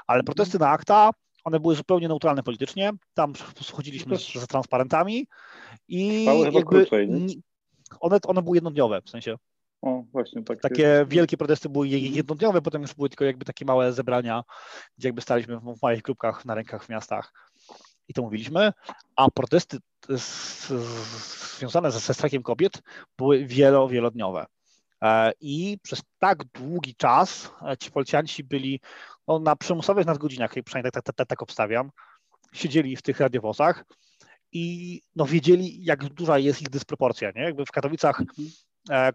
Ale protesty na akta, one były zupełnie neutralne politycznie. Tam schodziliśmy z, z transparentami i jakby, one, one były jednodniowe, w sensie O, właśnie, tak. Takie jest. wielkie protesty były jednodniowe, potem już były tylko jakby takie małe zebrania, gdzie jakby staliśmy w małych grupkach na rękach w miastach i to mówiliśmy, a protesty związane ze strajkiem kobiet były wielo, wielodniowe. E, I przez tak długi czas e, ci policjanci byli no, na przymusowych nadgodzinach, przynajmniej tak, tak, tak, tak obstawiam, siedzieli w tych radiowozach i no, wiedzieli, jak duża jest ich dysproporcja. Nie? Jakby w Katowicach mhm.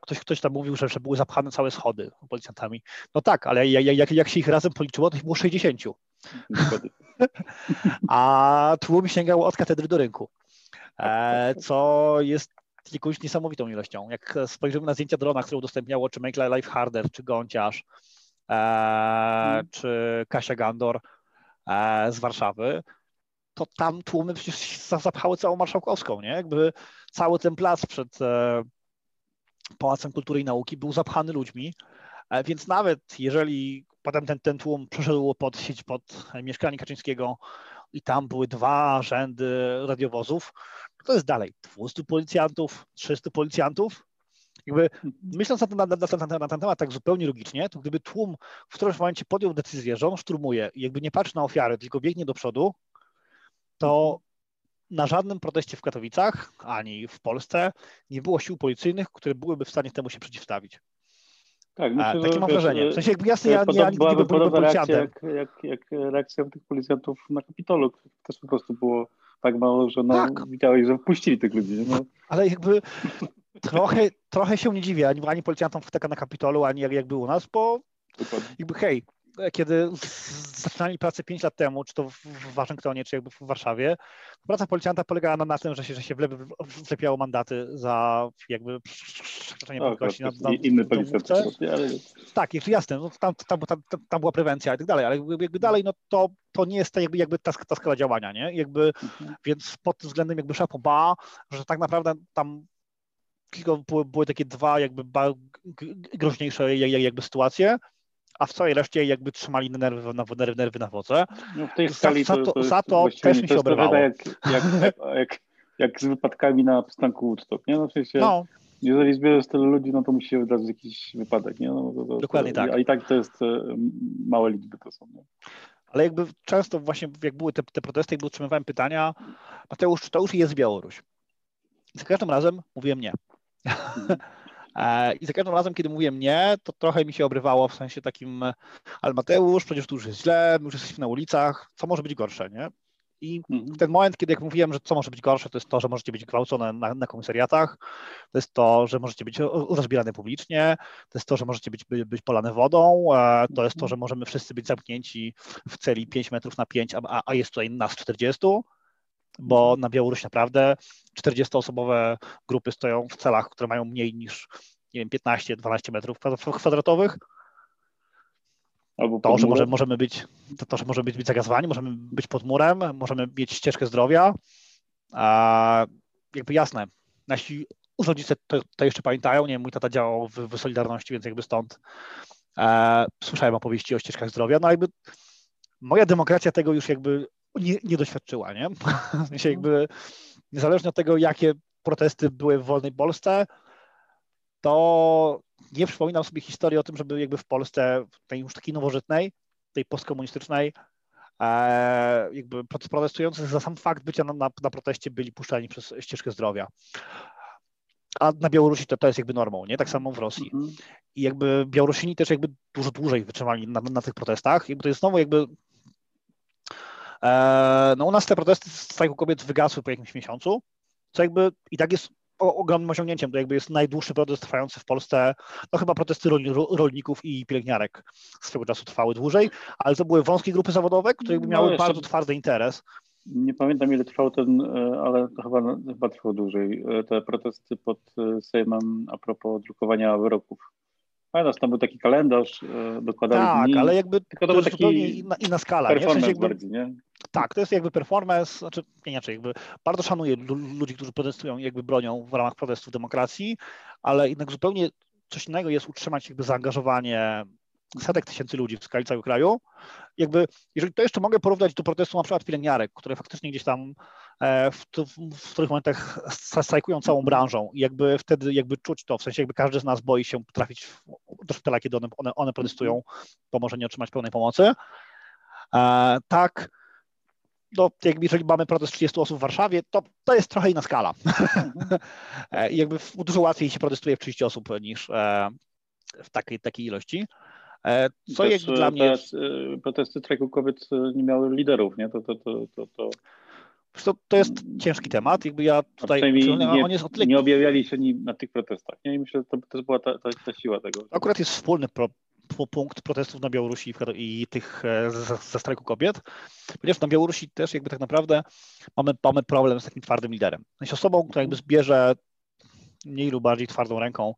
Ktoś, ktoś tam mówił, że, że były zapchane całe schody policjantami. No tak, ale jak, jak, jak się ich razem policzyło, to ich było 60. A tłum sięgał od katedry do rynku, e, co jest jakąś niesamowitą ilością. Jak spojrzymy na zdjęcia drona, które udostępniało czy Make Life Harder, czy Gąciarz, e, hmm. czy Kasia Gandor e, z Warszawy, to tam tłumy przecież zapchały całą Marszałkowską, nie? Jakby cały ten plac przed e, Pałacem Kultury i Nauki był zapchany ludźmi, e, więc nawet jeżeli potem ten, ten tłum przeszedł pod sieć, pod mieszkanie Kaczyńskiego i tam były dwa rzędy radiowozów, to jest dalej 200 policjantów, 300 policjantów. Jakby myśląc na ten, na, na, na, ten temat tak zupełnie logicznie, to gdyby tłum w którymś momencie podjął decyzję, że on szturmuje i jakby nie patrzy na ofiary, tylko biegnie do przodu, to na żadnym proteście w Katowicach ani w Polsce nie było sił policyjnych, które byłyby w stanie temu się przeciwstawić. Tak, myślę, A, takie mam wrażenie. W sensie jakby jasne, ja, ja nigdy nie byłem policjantem. Jak, jak, jak reakcja tych policjantów na Kapitolu, też po prostu było tak mało, że no, tak. widziałeś, że wpuścili tych ludzi. No. Ale jakby trochę, trochę się nie dziwię, ani, ani policjantom w na Kapitolu, ani jak, jakby u nas, bo Dokładnie. jakby hej, kiedy zaczynali pracę 5 lat temu, czy to w Waszyngtonie, czy jakby w Warszawie, praca policjanta polegała na, na tym, że się, że się wlepiało mandaty za jakby przekroczenie prędkości na, na inny policjant. Tak, jasne, no, tam, tam, tam, tam, była prewencja i tak dalej, ale jakby dalej, no to, to nie jest ta, jakby, jakby ta, ta skala działania, nie? Jakby, mhm. Więc pod tym względem jakby szapo ba, że tak naprawdę tam tylko były, były takie dwa jakby groźniejsze jakby sytuacje, a w całej reszcie jakby trzymali nerwy na, nerwy, nerwy na wodze. No w tej skali za, to, to, za to też mi się oberwało. Jak, jak, jak, jak, z wypadkami na przystanku Woodstock, nie? No w sensie, no. jeżeli zbierzesz tyle ludzi, no to musi się wydarzyć jakiś wypadek, nie? No, to, Dokładnie tak. A i tak to jest e, małe liczby to są, nie? Ale jakby często właśnie, jak były te, te protesty, jakby otrzymywałem pytania, Mateusz, czy to już jest Białoruś? I za każdym razem mówiłem nie. Mhm. E, I za każdym razem, kiedy mówiłem nie, to trochę mi się obrywało w sensie takim, ale Mateusz, przecież tu już jest źle, my już jesteśmy na ulicach, co może być gorsze, nie? I mhm. ten moment, kiedy jak mówiłem, że co może być gorsze, to jest to, że możecie być gwałcone na, na komisariatach, to jest to, że możecie być rozbierane publicznie, to jest to, że możecie być, być polane wodą, e, to jest to, że możemy wszyscy być zamknięci w celi 5 metrów na 5, a, a jest tutaj nas 40 bo mhm. na Białorusi naprawdę 40-osobowe grupy stoją w celach, które mają mniej niż nie wiem, 15-12 metrów kwadratowych. Albo to, że może, możemy być, to, to, że możemy być, być zagazowani, możemy być pod murem, możemy mieć ścieżkę zdrowia. A, jakby jasne, nasi rodzice to, to, jeszcze pamiętają, nie wiem, mój tata działał w, w Solidarności, więc jakby stąd e, słyszałem opowieści o ścieżkach zdrowia, no jakby moja demokracja tego już jakby nie, nie doświadczyła, nie? W sensie jakby niezależnie od tego, jakie protesty były w wolnej Polsce, to nie przypominam sobie historii o tym, żeby jakby w Polsce, tej już takiej nowożytnej, tej postkomunistycznej, e, jakby protestujący za sam fakt bycia na, na, na, proteście byli puszczani przez ścieżkę zdrowia. A na Białorusi to, to jest jakby normą, nie? Tak samo w Rosji. Mhm. I jakby Białorusini też jakby dużo dłużej wytrzymali na, na tych protestach. Jakby to jest znowu jakby no u nas te protesty strajku kobiet wygasły po jakimś miesiącu, co jakby i tak jest ogromnym osiągnięciem. To jakby jest najdłuższy protest trwający w Polsce. No chyba protesty rolników i pielęgniarek swego czasu trwały dłużej, ale to były wąskie grupy zawodowe, które jakby no miały no bardzo twardy interes. Nie pamiętam ile trwał ten, e, ale to chyba, chyba trwał dłużej. E, te protesty pod Sejmem a propos drukowania wyroków. Pamiętasz, tam był taki kalendarz, dokładali Tak, dni. ale jakby Tylko to, to jest zupełnie inna, inna skala. Performance nie? W sensie jakby, bardziej, nie? Tak, to jest jakby performance, znaczy nie inaczej, jakby bardzo szanuję ludzi, którzy protestują i jakby bronią w ramach protestów demokracji, ale jednak zupełnie coś innego jest utrzymać jakby zaangażowanie setek tysięcy ludzi w skali całego kraju. Jakby, jeżeli to jeszcze mogę porównać do protestu na przykład pielęgniarek, które faktycznie gdzieś tam e, w, w których momentach strajkują całą branżą i jakby wtedy jakby czuć to, w sensie jakby każdy z nas boi się trafić do szpitala, kiedy one, one, one protestują, bo może nie otrzymać pełnej pomocy. E, tak, no, jakby jeżeli mamy protest 30 osób w Warszawie, to to jest trochę inna skala. Mhm. E, jakby dużo łatwiej się protestuje w 30 osób niż w takiej, takiej ilości. E, co Też, jak dla mnie... E, protesty strajku kobiet e, nie miały liderów, nie? To, to, to, to, to... To, to jest ciężki temat, jakby ja tutaj, nie, on jest nie objawiali się na tych protestach, nie? I myślę, że to też była ta, ta, ta siła tego. Akurat jest wspólny pro, punkt protestów na Białorusi i tych ze, ze strajku kobiet, ponieważ na Białorusi też jakby tak naprawdę mamy, mamy problem z takim twardym liderem. Jest osobą, która jakby zbierze mniej lub bardziej twardą ręką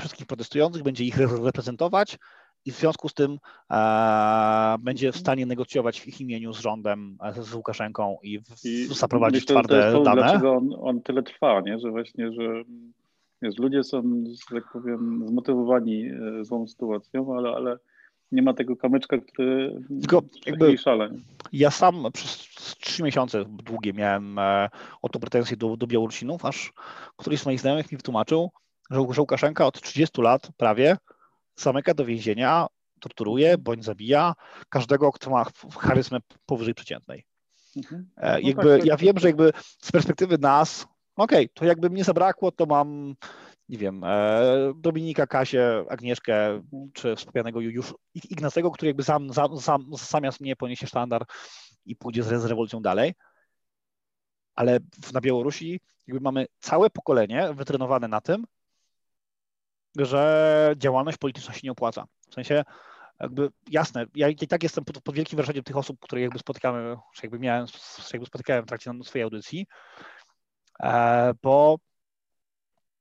wszystkich protestujących, będzie ich reprezentować, i w związku z tym e, będzie w stanie negocjować w ich imieniu z rządem, e, z Łukaszenką i, w, I zaprowadzić myślę, twarde to dane. Dlaczego on, on tyle trwa, nie? że właśnie, że wiesz, ludzie są, że tak powiem, zmotywowani e, złą sytuacją, ale, ale nie ma tego kamyczka, który Tylko jakby szale. Ja sam przez trzy miesiące długie miałem e, o to pretensje do, do Białorusinów, aż któryś z moich znajomych mi wytłumaczył, że Łukaszenka od 30 lat prawie zamyka do więzienia, torturuje bądź zabija każdego, kto ma charyzmę powyżej przeciętnej. Mhm. E, no jakby, tak, ja wiem, że jakby z perspektywy nas, okej, okay, to jakby mnie zabrakło, to mam, nie wiem, e, Dominika, Kasię, Agnieszkę, mhm. czy wspomnianego już Ignacego, który jakby zam, zam, zam, zamiast mnie poniesie sztandar i pójdzie z, z rewolucją dalej. Ale na Białorusi jakby mamy całe pokolenie wytrenowane na tym, że działalność polityczna się nie opłaca. W sensie, jakby jasne, ja i tak jestem pod, pod wielkim wrażeniem tych osób, które jakby spotykamy, czy jakby miałem, jakby spotykałem w trakcie swojej audycji, e, bo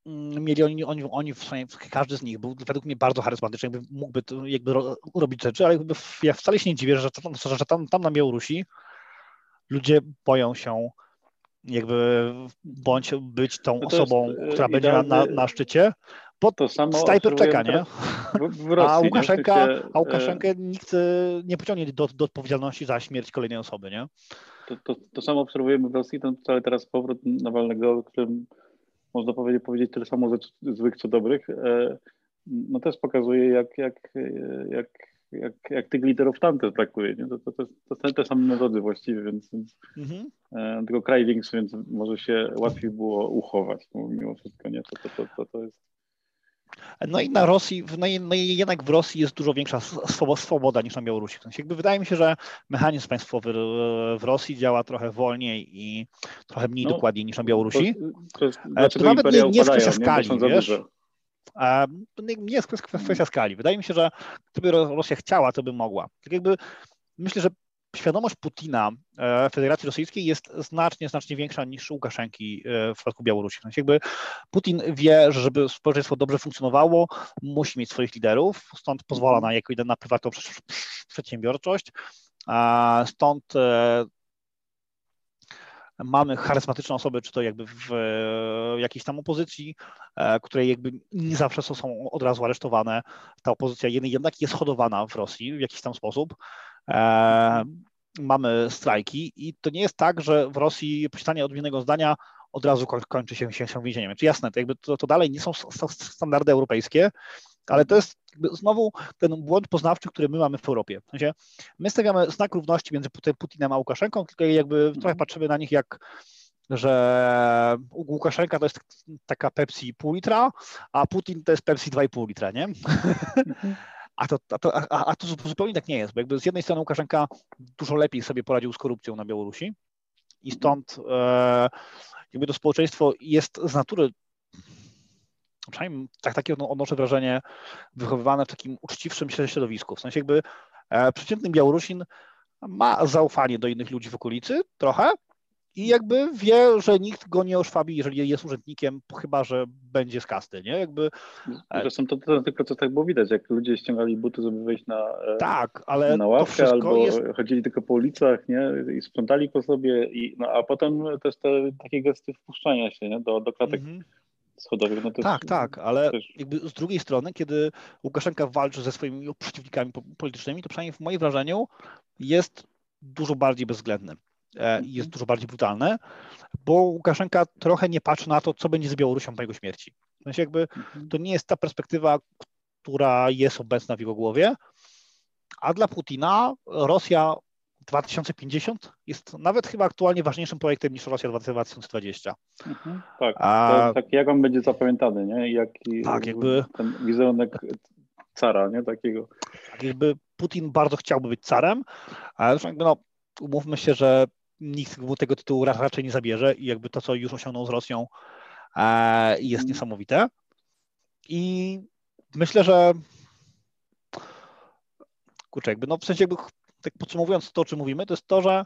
mm, mieli oni, oni, oni w sumie, każdy z nich był według mnie bardzo charyzmatyczny, jakby mógłby jakby robić rzeczy, ale jakby ja wcale się nie dziwię, że, tam, że tam, tam na Białorusi ludzie boją się jakby bądź być tą no osobą, która będzie na, na, na szczycie, bo to samo Stajper czeka, nie? W, w Rosji, a Łukaszenka, nie? a Łukaszenkę nikt e, nie pociągnie do, do odpowiedzialności za śmierć kolejnej osoby, nie? To, to, to samo obserwujemy w Rosji, ten cały teraz powrót Nawalnego, którym można powiedzieć, powiedzieć tyle samo złych co dobrych, e, no też pokazuje, jak, jak, jak, jak, jak tych liderów tamte traktuje. Nie? To, to, to, to są te same metody właściwie, więc, więc mhm. e, tylko kraj większy, więc może się łatwiej było uchować mimo wszystko. Nie? To, to, to, to, to jest no i na Rosji, no, i, no i jednak w Rosji jest dużo większa swoboda niż na Białorusi. W sensie jakby wydaje mi się, że mechanizm państwowy w Rosji działa trochę wolniej i trochę mniej no, dokładniej niż na Białorusi. To, to, to, to nawet nie, nie jest kwestia skali, nie? wiesz? nie jest kwestia skali. Wydaje mi się, że gdyby Rosja chciała, to by mogła. Tak jakby myślę, że świadomość Putina e, Federacji Rosyjskiej jest znacznie, znacznie większa niż Łukaszenki e, w przypadku Białorusi. Znaczy jakby Putin wie, że żeby społeczeństwo dobrze funkcjonowało, musi mieć swoich liderów, stąd pozwala na, jako na prywatną przedsiębiorczość, stąd e, mamy charyzmatyczne osoby, czy to jakby w jakiejś tam opozycji, które jakby nie zawsze są od razu aresztowane. Ta opozycja jednak jest hodowana w Rosji w jakiś tam sposób. E, mamy strajki i to nie jest tak, że w Rosji posiadanie odmiennego zdania od razu kończy się, się, się więzieniem. Czy jasne, to, jakby to, to dalej nie są standardy europejskie, ale to jest znowu ten błąd poznawczy, który my mamy w Europie. W sensie my stawiamy znak równości między Putinem a Łukaszenką, tylko jakby trochę patrzymy na nich jak że Łukaszenka to jest taka Pepsi pół litra, a Putin to jest Pepsi 2,5 litra, nie? A to, a, to, a, a to zupełnie tak nie jest, bo jakby z jednej strony Łukaszenka dużo lepiej sobie poradził z korupcją na Białorusi i stąd e, jakby to społeczeństwo jest z natury przynajmniej tak, takie odnoszę wrażenie, wychowywane w takim uczciwszym środowisku. W sensie jakby e, przeciętny Białorusin ma zaufanie do innych ludzi w okolicy trochę, i jakby wie, że nikt go nie oszwabi, jeżeli jest urzędnikiem, chyba że będzie z kasty, nie? Jakby... Zresztą to, to na tych procesach było widać, jak ludzie ściągali buty, żeby wejść na, e, tak, ale na ławkę, albo jest... chodzili tylko po ulicach, nie? I sprzątali po sobie, i, no, a potem też te takie gesty wpuszczania się, nie? Do, do klatek mhm. schodowych. No tak, tak, ale też... jakby z drugiej strony, kiedy Łukaszenka walczy ze swoimi przeciwnikami politycznymi, to przynajmniej w moim wrażeniu jest dużo bardziej bezwzględny i jest mhm. dużo bardziej brutalny, bo Łukaszenka trochę nie patrzy na to, co będzie z Białorusią po jego śmierci. W sensie jakby mhm. to nie jest ta perspektywa, która jest obecna w jego głowie, a dla Putina Rosja 2050 jest nawet chyba aktualnie ważniejszym projektem niż Rosja 2020. Mhm, tak, A, tak jak on będzie zapamiętany, nie? Jaki tak, jakby ten wizerunek cara, nie? Takiego. Tak, jakby Putin bardzo chciałby być carem, ale jakby no, umówmy się, że nikt mu tego tytułu raczej nie zabierze i jakby to, co już osiągnął z Rosją e, jest mhm. niesamowite. I myślę, że kurczę, jakby no w sensie jakby tak podsumowując to, o czym mówimy, to jest to, że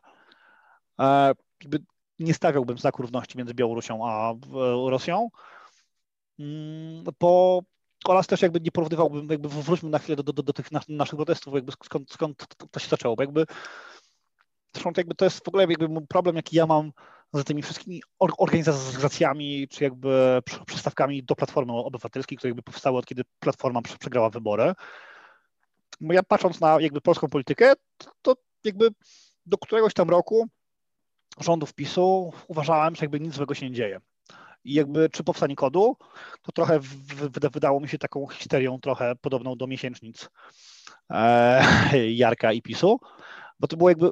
e, jakby nie stawiałbym znaku równości między Białorusią a Rosją, mm, bo oraz też jakby nie porównywałbym, jakby wróćmy na chwilę do, do, do tych naszych protestów, jakby skąd, skąd to się zaczęło, bo jakby zresztą jakby to jest w ogóle jakby problem, jaki ja mam z tymi wszystkimi organizacjami, czy jakby przystawkami do Platformy Obywatelskiej, które jakby powstały od kiedy Platforma przegrała wybory, ja patrząc na jakby polską politykę, to jakby do któregoś tam roku rządów PiSu uważałem, że jakby nic złego się nie dzieje. I jakby czy powstanie kodu, to trochę wydało mi się taką histerią trochę podobną do miesięcznic e, Jarka i PiSu, bo to było jakby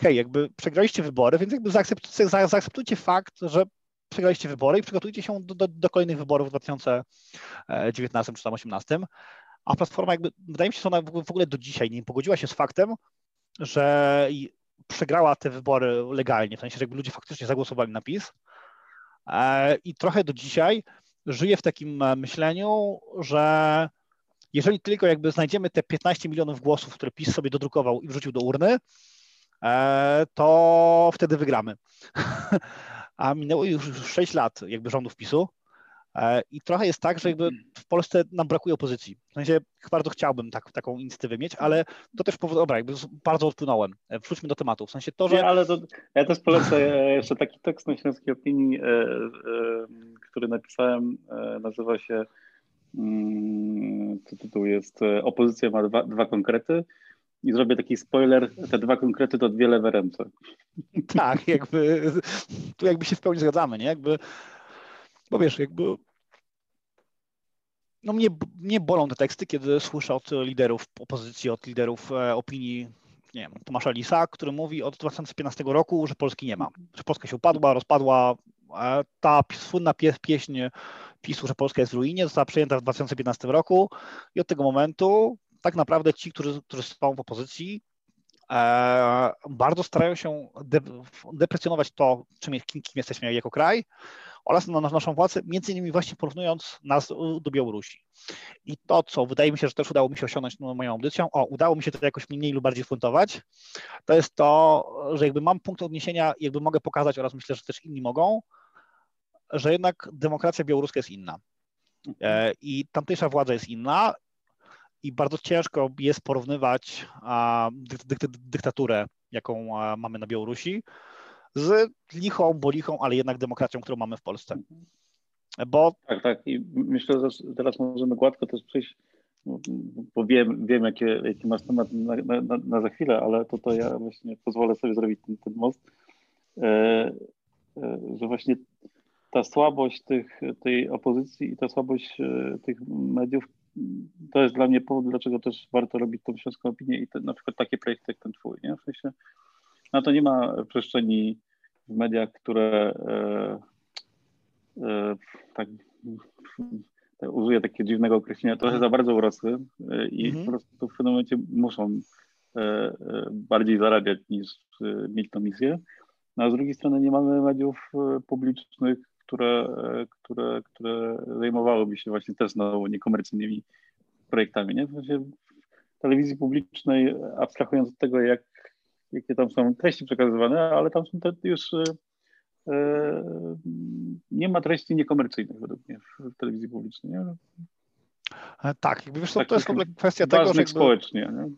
hej, jakby przegraliście wybory, więc jakby zaakceptujcie, zaakceptujcie fakt, że przegraliście wybory i przygotujcie się do, do, do kolejnych wyborów w 2019 czy 2018 a Platforma jakby, wydaje mi się, że ona w ogóle do dzisiaj nie pogodziła się z faktem, że przegrała te wybory legalnie, w sensie, że jakby ludzie faktycznie zagłosowali na PiS. E, i trochę do dzisiaj żyje w takim e, myśleniu, że jeżeli tylko jakby znajdziemy te 15 milionów głosów, które PiS sobie dodrukował i wrzucił do urny, to wtedy wygramy. A minęło już 6 lat jakby rządów PiSu E, I trochę jest tak, że jakby w Polsce nam brakuje opozycji. W sensie bardzo chciałbym tak, taką inicjatywę mieć, ale to też powoduje, dobra, jakby bardzo odpłynąłem. E, wróćmy do tematu. W sensie to, że... Nie, ale to, ja też polecę jeszcze taki tekst na Śląskiej Opinii, e, który napisałem, nazywa się, mm, co tytuł jest, Opozycja ma dwa, dwa konkrety i zrobię taki spoiler, te dwa konkrety to dwie lewe ręce. Tak, jakby tu jakby się w pełni zgadzamy, nie? Jakby, bo wiesz, jakby no mnie, mnie bolą te teksty, kiedy słyszę od liderów opozycji, od liderów e, opinii, nie wiem, Tomasza Lisa, który mówi od 2015 roku, że Polski nie ma, że Polska się upadła, rozpadła. Ta słynna pieśń PiSu, że Polska jest w ruinie, została przyjęta w 2015 roku i od tego momentu tak naprawdę ci, którzy, którzy są w opozycji, e, bardzo starają się de, deprecjonować to, czym, kim, jesteśmy jako kraj, oraz na naszą władzę, między innymi właśnie porównując nas do Białorusi. I to, co wydaje mi się, że też udało mi się osiągnąć moją audycją, o, udało mi się to jakoś mniej lub bardziej spuentować, to jest to, że jakby mam punkt odniesienia, jakby mogę pokazać oraz myślę, że też inni mogą, że jednak demokracja białoruska jest inna. E, I tamtejsza władza jest inna i bardzo ciężko jest porównywać dyktaturę, jaką mamy na Białorusi, z lichą, bo lichą, ale jednak demokracją, którą mamy w Polsce. Bo... Tak, tak. I myślę, że teraz możemy gładko też przejść, bo wiem, wiem jaki, jaki masz temat na, na, na, za chwilę, ale to, to ja właśnie pozwolę sobie zrobić ten, ten most, e, e, że właśnie ta słabość tych, tej opozycji i ta słabość e, tych mediów to jest dla mnie powód, dlaczego też warto robić tą śląską opinię i te, na przykład takie projekty jak ten twój, nie? W sensie, no to nie ma przestrzeni w mediach, które e, e, tak, użyję takiego dziwnego określenia, trochę za bardzo urosły e, i mhm. po prostu w pewnym momencie muszą e, e, bardziej zarabiać niż mieć tą misję. No, a z drugiej strony nie mamy mediów publicznych, które, które, które zajmowałyby się właśnie też znowu niekomercyjnymi projektami. Nie? W telewizji publicznej, abstrahując od tego, jak jakie tam są treści przekazywane, ale tam są te już e, e, nie ma treści niekomercyjnych według mnie w, w telewizji publicznej. Nie? E, tak, jakby wiesz, to, to jest w ogóle kwestia tego, że jakby, społecznie. Nie?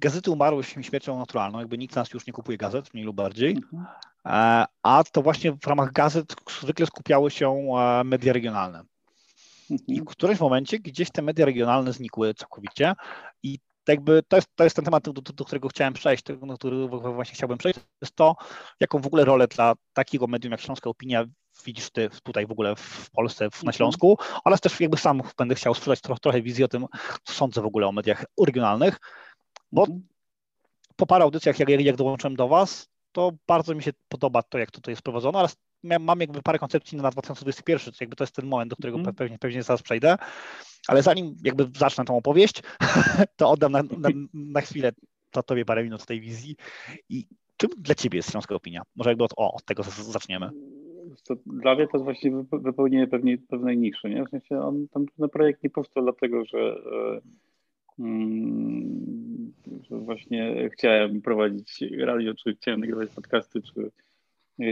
Gazety umarły śmiercią naturalną, jakby nikt z nas już nie kupuje gazet, mniej lub bardziej, mhm. E, a to właśnie w ramach gazet zwykle skupiały się media regionalne. I w mhm. którymś momencie gdzieś te media regionalne znikły całkowicie i jakby to jest, to jest ten temat, do, do, którego chciałem przejść, do którego właśnie chciałbym przejść, to jest to, jaką w ogóle rolę dla takiego medium jak Śląska Opinia widzisz ty tutaj w ogóle w Polsce, na mhm. Śląsku, oraz też jakby sam będę chciał sprzedać trochę, trochę wizji o tym, co sądzę w ogóle o mediach regionalnych, bo mhm. po paru audycjach, jak, jak dołączyłem do Was, to bardzo mi się podoba to, jak to, to jest prowadzone, oraz mam jakby parę koncepcji na 2021, to jakby to jest ten moment, do którego mm. pewnie, pewnie zaraz przejdę, ale zanim jakby zacznę tą opowieść, to oddam na, na, na chwilę to tobie parę minut tej wizji i czym dla ciebie jest Śląska Opinia? Może jakby od, o, od tego zaczniemy. To dla mnie to jest właśnie wypełnienie pewnej, pewnej niszy, nie? W sensie on, ten, projekt nie powstał dlatego, że, e, że właśnie chciałem prowadzić radio, czy chciałem nagrywać podcasty, czy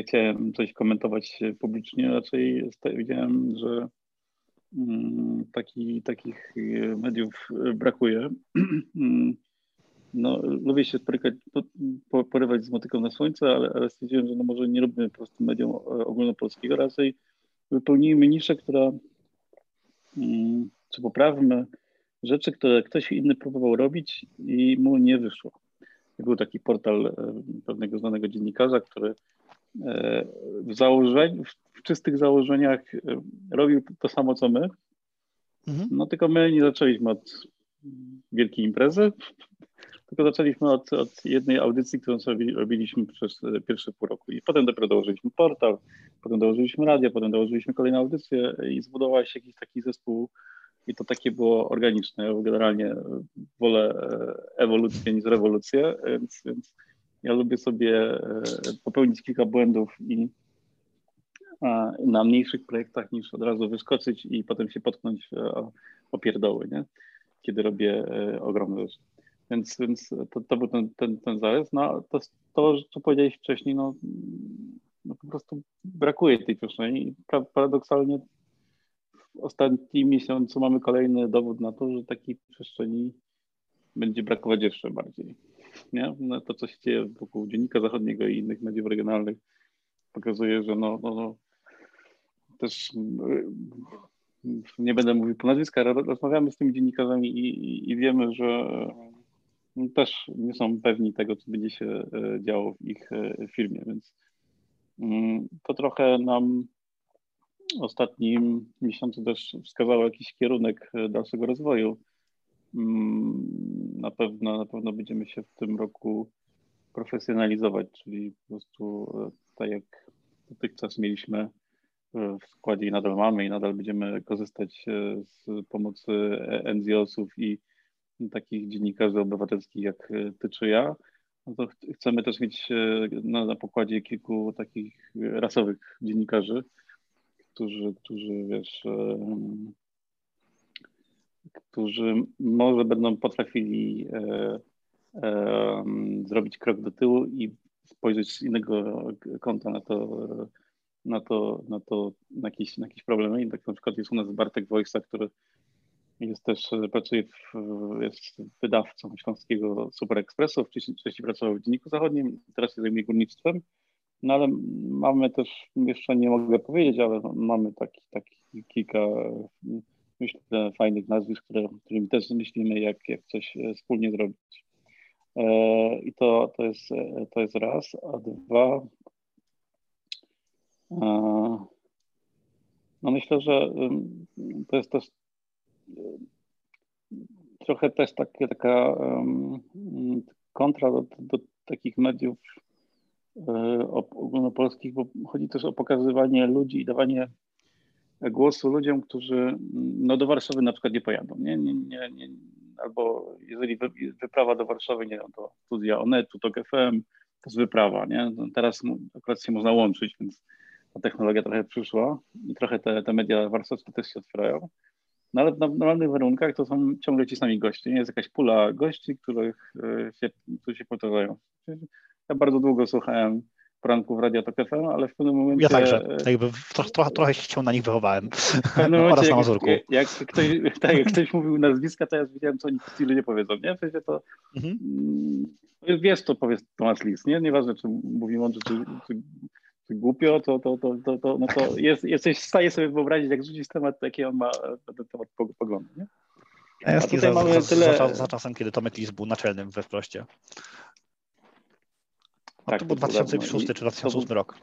chciałem coś komentować publicznie, raczej widziałem, że mm, taki, takich mediów brakuje. No, lubię się sporykać, porywać z motyką na słońce, ale, ale stwierdziłem, że no może nie robimy po prostu medium ogólnopolskiego, raczej wypełnijmy niszę, która, mm, czy poprawmy rzeczy, które ktoś inny próbował robić i mu nie wyszło. Był taki portal e, pewnego znanego dziennikarza, który E, w, w czystych założeniach e, robił to samo co my. Mhm. No tylko my nie zaczęliśmy od wielkiej imprezy, tylko zaczęliśmy od, od jednej audycji, którą sobie robiliśmy przez pierwsze pół roku. I potem dopiero dołożyliśmy portal, potem dołożyliśmy radio, potem dołożyliśmy kolejną audycję i zbudował się jakiś taki zespół i to takie było organiczne. Ja generalnie wolę e, ewolucję niż rewolucję, więc, więc ja lubię sobie e, popełnić kilka błędów i na mniejszych projektach niż od razu wyskoczyć i potem się potknąć o pierdoły, nie? kiedy robię e, ogromne rzeczy. Więc, więc to, to był ten, ten, ten zarys. No, to, to, co powiedziałeś wcześniej, no, no po prostu brakuje tej przestrzeni paradoksalnie w ostatnim miesiącu mamy kolejny dowód na to, że takiej przestrzeni będzie brakować jeszcze bardziej nie? No, to, co się dzieje wokół Dziennika Zachodniego i innych mediów regionalnych, pokazuje, że no, no, no też y, nie będę mówił po nazwiskach, ale rozmawiamy z tymi dziennikarzami i, i, i wiemy, że no, też nie są pewni tego, co będzie się e, działo w ich e, firmie, więc mm, to trochę nam ostatnim miesiącu też wskazało jakiś kierunek e, dalszego rozwoju. Mm, na pewno, na pewno będziemy się w tym roku profesjonalizować, czyli po prostu e, tak jak dotychczas mieliśmy e, w składzie i nadal mamy i nadal będziemy korzystać z pomocy NGO-sów i takich dziennikarzy obywatelskich jak ty czy ja, no to chcemy też mieć na, na pokładzie kilku takich rasowych dziennikarzy, którzy, którzy wiesz, którzy może będą potrafili e, e, zrobić krok do tyłu i spojrzeć z innego kąta na to, na to, na to, na jakieś, na jakieś problemy. I tak na przykład jest u nas Bartek Wojsa, który jest też, pracuje w, jest wydawcą Śląskiego Super Expressu, wcześniej, wcześniej pracował w Dzienniku Zachodnim, teraz się zajmuje górnictwem. No ale mamy też, jeszcze nie mogę powiedzieć, ale mamy taki, taki kilka myślę, fajnych nazwisk, które, którymi też myślimy, jak, jak coś e, wspólnie zrobić. E, I to, to, jest, e, to jest raz, a dwa. No myślę, że to jest też trochę też takie, taka kontra do, do takich mediów ogólnopolskich, bo chodzi też o pokazywanie ludzi i dawanie głosu ludziom, którzy no, do Warszawy na przykład nie pojadą. Nie, nie, nie, nie. Albo jeżeli wyprawa do Warszawy, nie wiem, to studia Onetu, to FM, to jest wyprawa. Nie? No, teraz akurat się można łączyć, więc ta technologia trochę przyszła i trochę te, te media warszawskie też się otwierają. No ale w normalnych warunkach to są ciągle ci sami goście. Nie jest jakaś pula gości, których e, się, którzy się powtarzają. Ja bardzo długo słuchałem pranków Radio Tok FM, ale w pewnym momencie... Ja także, jakby trochę, trochę się na nich wychowałem momencie, oraz na Mazurku. Jak, jak, ktoś, tak, jak ktoś mówił nazwiska, to ja wiedziałem, co oni stylu nie powiedzą, nie? W sensie to... Mhm. Mm, wiesz, co powie Tomasz Lis, nie? Nieważne, czy mówi mądrze, czy, czy, czy głupio, to, to, to, to, to, no to jest, jesteś w stanie sobie wyobrazić, jak rzucić temat, jaki on ma na ten temat poglądy, nie? Ja tutaj za, za, tyle... Za, za, czasem, kiedy Tomek Lis był naczelnym we wproście. No tak, to był 2006 czy 2008 był, rok.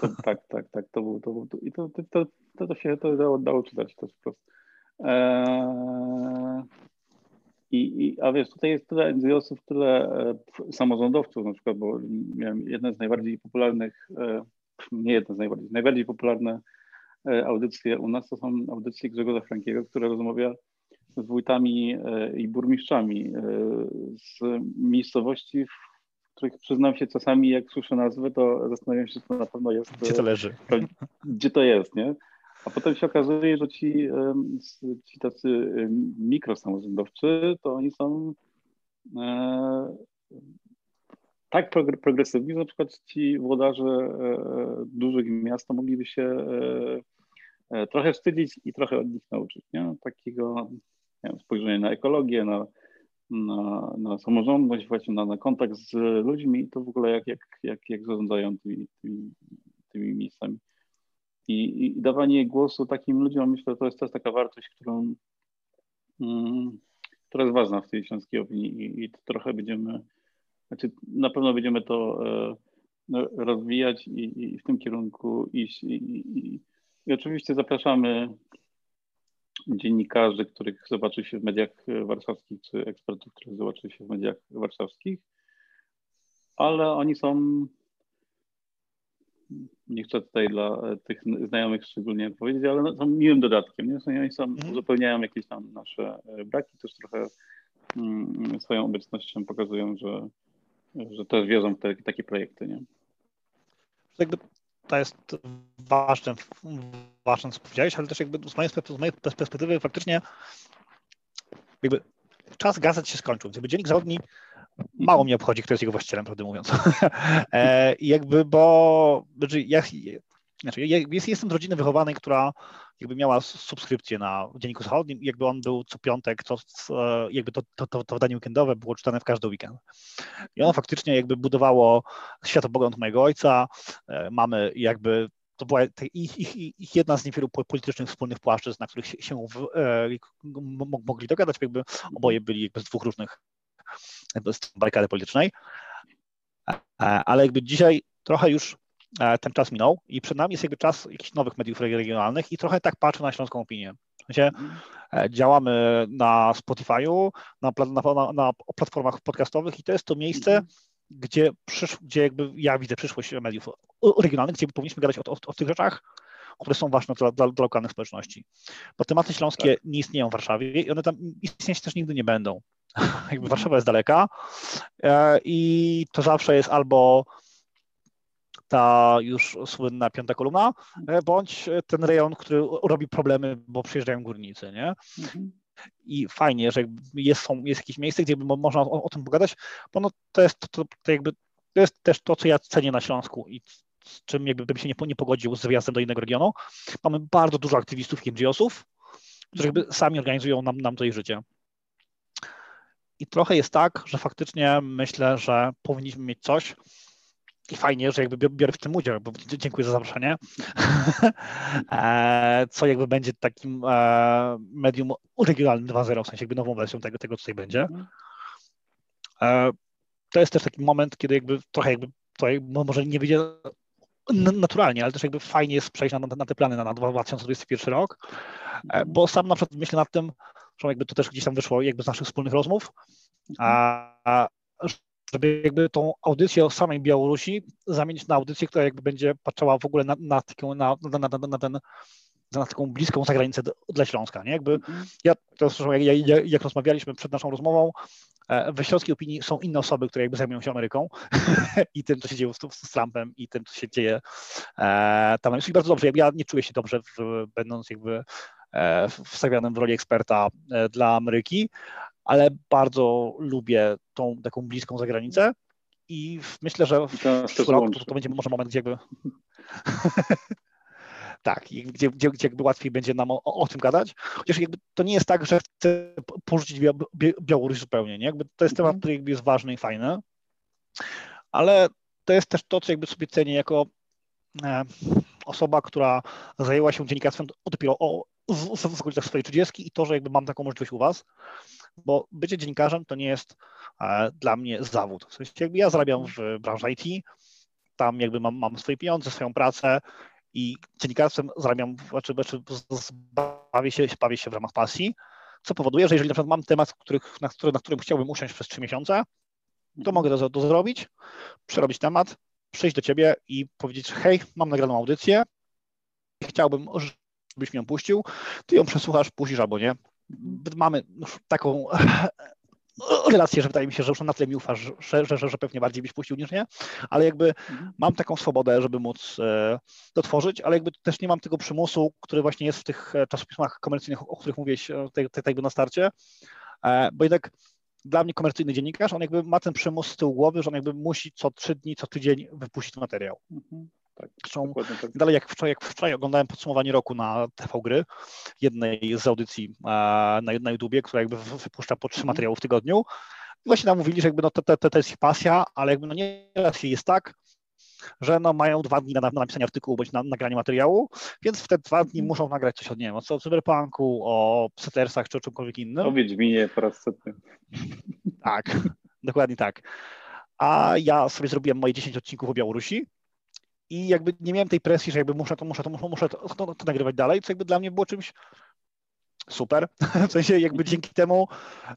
To, tak, tak, tak. To był, to był, I to, to, to, to się to dało, dało czytać to wprost. Eee, i, i, a wiesz, tutaj jest tyle NGO-sów, tyle e, samorządowców na przykład, bo miałem jedne z najbardziej popularnych, e, nie jedne z najbardziej, najbardziej popularne e, audycje u nas to są audycje Grzegorza Frankiego, które rozmawia z wójtami e, i burmistrzami e, z miejscowości, w których przyznam się czasami, jak słyszę nazwę, to zastanawiam się, czy to na pewno jest. Gdzie to leży? Gdzie to jest, nie? A potem się okazuje, że ci, ci tacy mikrosamorządowcy, to oni są e, tak progresywni, że na przykład ci włodarze e, dużych miast to mogliby się e, trochę wstydzić i trochę od nich nauczyć. Nie? Takiego nie wiem, spojrzenia na ekologię, na na, na samorządność, właśnie na, na kontakt z ludźmi i to w ogóle jak, jak, jak, jak zarządzają tymi, tymi, tymi miejscami. I, I, dawanie głosu takim ludziom, myślę, to jest też taka wartość, którą, mm, która jest ważna w tej śląskiej opinii i, i trochę będziemy, znaczy na pewno będziemy to e, rozwijać i, i, w tym kierunku iść. I oczywiście zapraszamy dziennikarzy, których zobaczy się w mediach warszawskich, czy ekspertów, których zobaczy się w mediach warszawskich, ale oni są, nie chcę tutaj dla tych znajomych szczególnie powiedzieć, ale no, są miłym dodatkiem. Nie? Oni są, mhm. uzupełniają jakieś tam nasze braki, też trochę mm, swoją obecnością pokazują, że, że też wierzą w te, takie projekty. Nie? To jest ważne, ważne co powiedziałeś, ale też jakby z mojej, z mojej perspektywy faktycznie jakby czas gazet się skończył. Jakby dziennik zachodni mało mnie obchodzi, kto jest jego właścicielem, prawdę mówiąc. e, jakby, bo znaczy ja, znaczy, ja jestem z rodziny wychowanej, która jakby miała subskrypcję na Dzienniku Zachodnim i jakby on był co piątek, to, jakby to, to, to, to wydanie weekendowe było czytane w każdy weekend. I ono faktycznie jakby budowało światopogląd mojego ojca, e, mamy jakby to była ich, ich, ich, jedna z niewielu politycznych wspólnych płaszczyzn, na których się, w, e, mogli dogadać, jakby oboje byli jakby z dwóch różnych barykady politycznej. E, ale jakby dzisiaj trochę już E, ten czas minął i przed nami jest jakby czas jakichś nowych mediów regionalnych i trochę tak patrzę na śląską opinię. Gdzie e, działamy na Spotify'u, na, na, na, platformach podcastowych i to jest to miejsce, mhm. gdzie, przysz, gdzie jakby ja widzę przyszłość mediów regionalnych, gdzie powinniśmy gadać o, o, o tych rzeczach, które są ważne dla, dla, dla lokalnych społeczności. Bo tematy śląskie tak. nie istnieją w Warszawie i one tam istnieć też nigdy nie będą. jakby Warszawa jest daleka e, i to zawsze jest albo ta już słynna piąta kolumna, e, bądź ten rejon, który robi problemy, bo przyjeżdżają górnicy, nie? Mhm. I fajnie, że jest, są, jest jakieś miejsce, gdzie można o, o, tym pogadać, bo no, to, jest, to, to, jakby, to jest też to, co ja cenię na Śląsku i z czym jakby bym się nie, nie pogodził z wyjazdem do innego regionu. Mamy bardzo dużo aktywistów i NGO-sów, którzy jakby sami organizują nam, nam to ich życie. I trochę jest tak, że faktycznie myślę, że powinniśmy mieć coś, i fajnie, że jakby biorę w tym udział, bo dziękuję za zaproszenie. E, co jakby będzie takim e, medium regionalnym 2.0, w sensie jakby nową wersją tego, tego co tutaj będzie. Mhm. E, to jest też taki moment, kiedy jakby trochę jakby to może nie wyjdzie naturalnie, ale też jakby fajnie jest przejść na, na te plany na, na 2021 rok, bo sam na przykład myślę nad tym, że jakby to też gdzieś tam wyszło jakby z naszych wspólnych rozmów, a, żeby jakby tą audycję o samej Białorusi zamienić na audycję, która jakby będzie patrzała w ogóle na, na, taką, na, na, na, na ten na taką bliską zagranicę dla Śląska. Nie? Jakby mhm. ja, to zresztą jak, jak, jak rozmawialiśmy przed naszą rozmową, e, we śląskiej opinii są inne osoby, które jakby zajmują się Ameryką i tym, co się dzieje z, z Trumpem i tym, co się dzieje e, tam. I bardzo dobrze, ja nie czuję się dobrze, w, będąc jakby e, wstawianym w roli eksperta dla Ameryki, ale bardzo lubię tą taką bliską zagranicę I myślę, że w przyszłym roku to, to będzie może moment, gdzie jakby tak, gdzie, gdzie, gdzie jakby łatwiej będzie nam o, o, tym gadać. Chociaż jakby to nie jest tak, że chcę porzucić Białoruś zupełnie, nie? Jakby to jest temat, mhm. który jakby jest ważny i fajny, ale to jest też to, co jakby sobie cenię jako e, osoba, która zajęła się dziennikarstwem dopiero o, w, w okolicach swojej 30 i to, że jakby mam taką możliwość u was, bo bycie dziennikarzem to nie jest e, dla mnie zawód. W sensie jakby ja zarabiam w branży IT, tam jakby mam, mam swoje pieniądze, swoją pracę i dziennikarstwem zarabiam, znaczy, znaczy bawię, się, bawię się w ramach pasji, co powoduje, że jeżeli na przykład mam temat, których, na, który, na którym chciałbym usiąść przez trzy miesiące, to mhm. mogę to, to zrobić, przerobić temat, przyjść do ciebie i powiedzieć, hej, mam nagraną audycję, chciałbym, żebyś mi ją puścił, ty ją przesłuchasz, puścisz albo nie. Mamy taką relację, że wydaje mi się, że już na tyle mi ufasz, że, że, że, pewnie bardziej byś puścił niż nie, ale jakby mhm. mam taką swobodę, żeby móc e, to tworzyć, ale jakby też nie mam tego przymusu, który właśnie jest w tych e, czasopismach komercyjnych, o których mówiłeś tak, tak jakby na starcie, e, bo jednak dla mnie komercyjny dziennikarz, on jakby ma ten przymus z tyłu głowy, że on jakby musi co trzy dni, co tydzień wypuścić materiał. Mhm. Tak, Zresztą tak. dalej jak wczoraj, jak wczoraj oglądałem podsumowanie roku na TV Gry, jednej z audycji na, na YouTubie, która jakby wypuszcza po trzy mhm. materiały w tygodniu. I właśnie nam mówili, że jakby no to, to, to jest ich pasja, ale jakby no nie jest tak, że no mają dwa dni na, na napisanie artykułu bądź na nagranie materiału, więc w te dwa dni mhm. muszą nagrać coś od, nie wiem, o cyberpunku, o Settersach czy o czymkolwiek innym. O Wiedźminie po raz setny. Tak, dokładnie tak. A ja sobie zrobiłem moje 10 odcinków o Białorusi i jakby nie miałem tej presji, że jakby muszę to, muszę to, muszę, muszę to, to, to nagrywać dalej, co jakby dla mnie było czymś super. W sensie jakby dzięki temu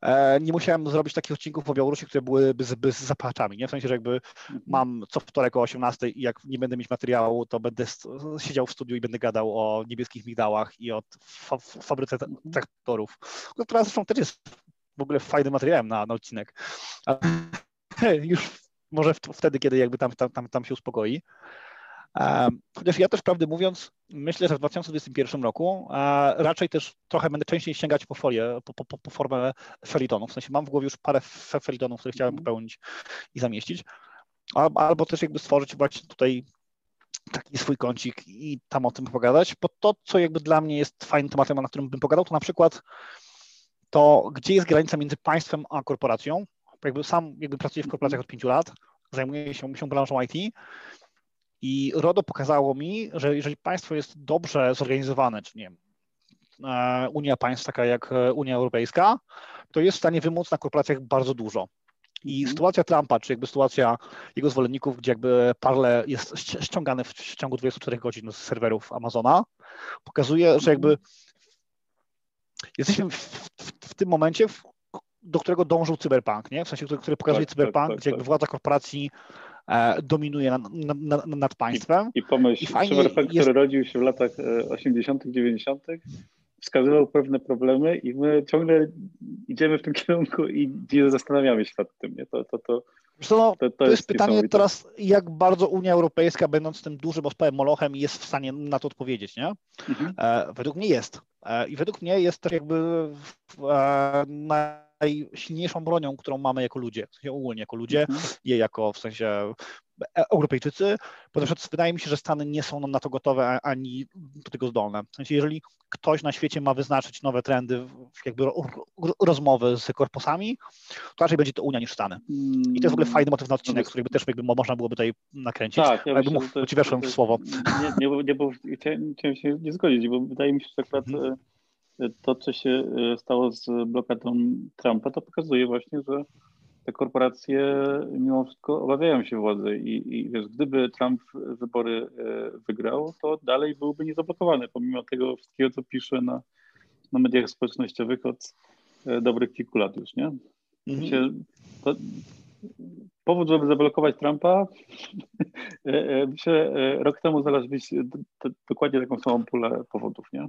e, nie musiałem zrobić takich odcinków o Białorusi, które byłyby z, z zapaczami, nie? W sensie, że jakby mhm. mam co wtorek o 18 i jak nie będę mieć materiału, to będę siedział w studiu i będę gadał o niebieskich migdałach i o fa fabryce mhm. traktorów, która zresztą też jest w ogóle fajnym materiałem na, na odcinek. Ale już może wtedy, kiedy jakby tam, tam, tam się uspokoi. Chociaż ja też prawdę mówiąc, myślę, że w 2021 roku raczej też trochę będę częściej sięgać po folię, po, po, po formę felitonów. W sensie mam w głowie już parę felitonów, które chciałem mhm. popełnić i zamieścić. Albo też jakby stworzyć właśnie tutaj taki swój kącik i tam o tym pogadać, bo to, co jakby dla mnie jest fajnym tematem, na którym bym pogadał, to na przykład to, gdzie jest granica między państwem a korporacją. Jakby sam jakby pracuję w korporacjach od pięciu lat, zajmuję się, się branżą IT i RODO pokazało mi, że jeżeli państwo jest dobrze zorganizowane, czy nie wiem, e, Unia państw taka jak e, Unia Europejska, to jest w stanie wymóc na korporacjach bardzo dużo. I mhm. sytuacja Trumpa, czy jakby sytuacja jego zwolenników, gdzie jakby Parle jest ściągany w ciągu 24 godzin z serwerów Amazona, pokazuje, że jakby jesteśmy w, w, w tym momencie, w, do którego dążył cyberpunk, nie? W sensie, który, który pokazuje tak, cyberpunk, tak, tak, gdzie jakby tak. władza korporacji dominuje nad, nad, nad państwem. I, i pomyśl, I jest... który rodził się w latach 80., e, 90., wskazywał pewne problemy i my ciągle idziemy w tym kierunku i nie zastanawiamy się nad tym. Nie? To, to, to, no, to, to, jest, pytanie teraz, jak bardzo Unia Europejska, będąc tym dużym ospałym molochem, jest w stanie na to odpowiedzieć, nie? Mhm. E, według mnie jest. E, I według mnie jest też jakby e, na najsilniejszą bronią, którą mamy jako ludzie, w sensie ogólnie jako ludzie, mhm. je jako w sensie e, Europejczycy, na przykład wydaje mi się, że Stany nie są na to gotowe ani do tego zdolne. W sensie, jeżeli ktoś na świecie ma wyznaczyć nowe trendy, jakby rozmowy z korpusami, to raczej będzie to Unia niż Stany. I to jest w ogóle fajny motyw na odcinek, który by też jakby można byłoby tutaj nakręcić. Tak, ja myślę, mów, ci weszłem w słowo. Nie, nie, nie, bo chciałem, chciałem się nie zgodzić, bo wydaje mi się, że akurat hmm to, co się e, stało z blokadą Trumpa, to pokazuje właśnie, że te korporacje mimo wszystko obawiają się władzy i, i wiesz, gdyby Trump wybory e, wygrał, to dalej byłby niezablokowany, pomimo tego wszystkiego, co pisze na, na mediach społecznościowych od e, dobrych kilku lat już, nie? Mhm. To, powód, żeby zablokować Trumpa, myślę, rok temu znalazłbyś dokładnie taką samą pulę powodów, nie?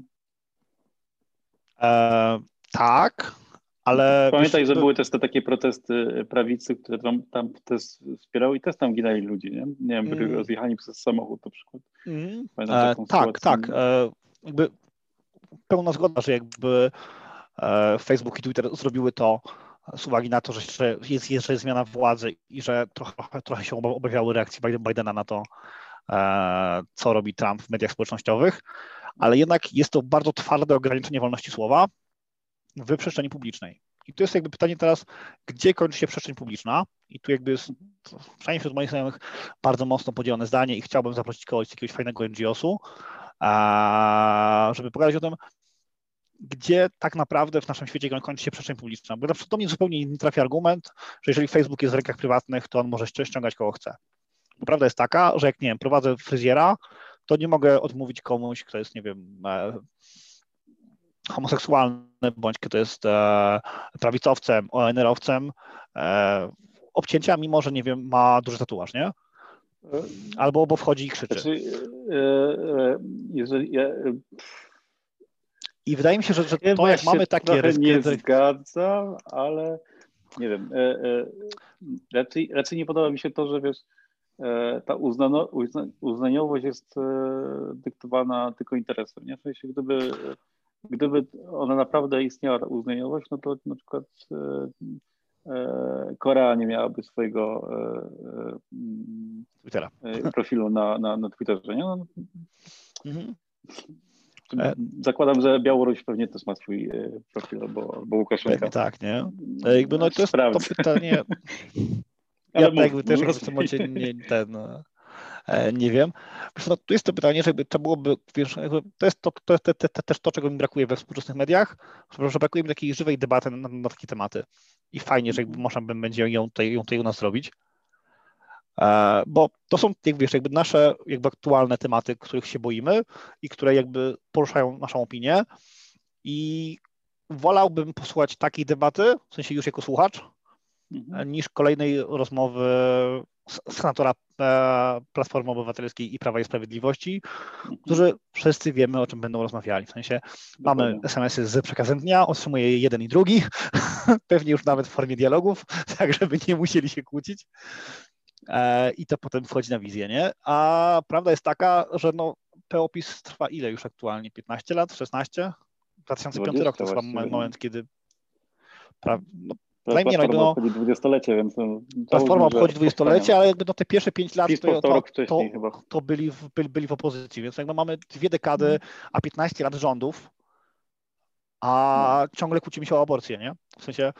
E, tak, ale... Pamiętaj, że były też te takie protesty prawicy, które tam, tam też wspierały i też tam ginęli ludzie, nie? Nie wiem, byli mm. rozjechani przez samochód na przykład. Mm. E, tak, tak. E, jakby pełna zgoda, że jakby e, Facebook i Twitter zrobiły to, z uwagi na to, że jest, jest, jest zmiana władzy i że trochę, trochę się obawiały reakcji Bidena na to, e, co robi Trump w mediach społecznościowych, ale jednak jest to bardzo twarde ograniczenie wolności słowa w przestrzeni publicznej. I tu jest jakby pytanie teraz, gdzie kończy się przestrzeń publiczna? I tu jakby jest, przynajmniej wśród moich znajomych, bardzo mocno podzielone zdanie i chciałbym zaprosić kogoś z jakiegoś fajnego NGO-su, żeby pogadać o tym, gdzie tak naprawdę w naszym świecie kończy się przestrzeń publiczna. Bo do mnie zupełnie nie trafi argument, że jeżeli Facebook jest w rękach prywatnych, to on może ściągać kogo chce. Bo prawda jest taka, że jak nie wiem, prowadzę fryzjera, to nie mogę odmówić komuś, kto jest, nie wiem, e, homoseksualny, bądź kto jest e, prawicowcem, ONR-owcem, e, obcięcia, mimo że, nie wiem, ma duży tatuaż, nie? Albo bo wchodzi i krzyczy. Znaczy, jeżeli, ja, i wydaje mi się, że, że to jak mamy takie... Rys- nie zgadzam, ale nie wiem, raczej, raczej nie podoba mi się to, że wiesz, ta uznano, uzna, uznaniowość jest e, dyktowana tylko interesem. Nie? W sensie, gdyby, gdyby ona naprawdę istniała, ta uznaniowość, no to na przykład e, e, Korea nie miałaby swojego Twittera. profilu na, na, na Twitterze. Nie? No, mhm. E, zakładam, że Białoruś pewnie też ma swój e, profil, bo, bo Łukaszenka. Pewnie tak, nie? E, jakby, no to jest to pytanie. Ja mów, jakby też w tym momencie nie, ten, nie wiem. No, tu jest to pytanie, że to byłoby, wiesz, to jest to, to, to, to, też to, czego mi brakuje we współczesnych mediach, że brakuje mi takiej żywej debaty na, na takie tematy. I fajnie, że jakby można będzie ją tutaj, ją tutaj u nas zrobić. E, bo to są, jak wiesz, jakby nasze jakby aktualne tematy, których się boimy i które jakby poruszają naszą opinię i wolałbym posłuchać takiej debaty, w sensie już jako słuchacz, mhm. niż kolejnej rozmowy senatora e, Platformy Obywatelskiej i Prawa i Sprawiedliwości, mhm. którzy wszyscy wiemy, o czym będą rozmawiali. W sensie mamy SMS-y z przekazem dnia, otrzymuje je jeden i drugi, pewnie już nawet w formie dialogów, tak żeby nie musieli się kłócić. E, i to potem wchodzi na wizję, nie? A prawda jest taka, że no, POPIS trwa ile już aktualnie? 15 lat? 16? 2005 rok to jest moment, kiedy pra, no, Platforma no, no, obchodzi dwudziestolecie, więc... No, platforma obchodzi dwudziestolecie, ale jakby no te pierwsze pięć lat to, to, to, to, byli, w, byli, byli w opozycji, więc jakby mamy dwie dekady, hmm. a 15 lat rządów, a no. ciągle kłócimy się o aborcję, nie? W sensie...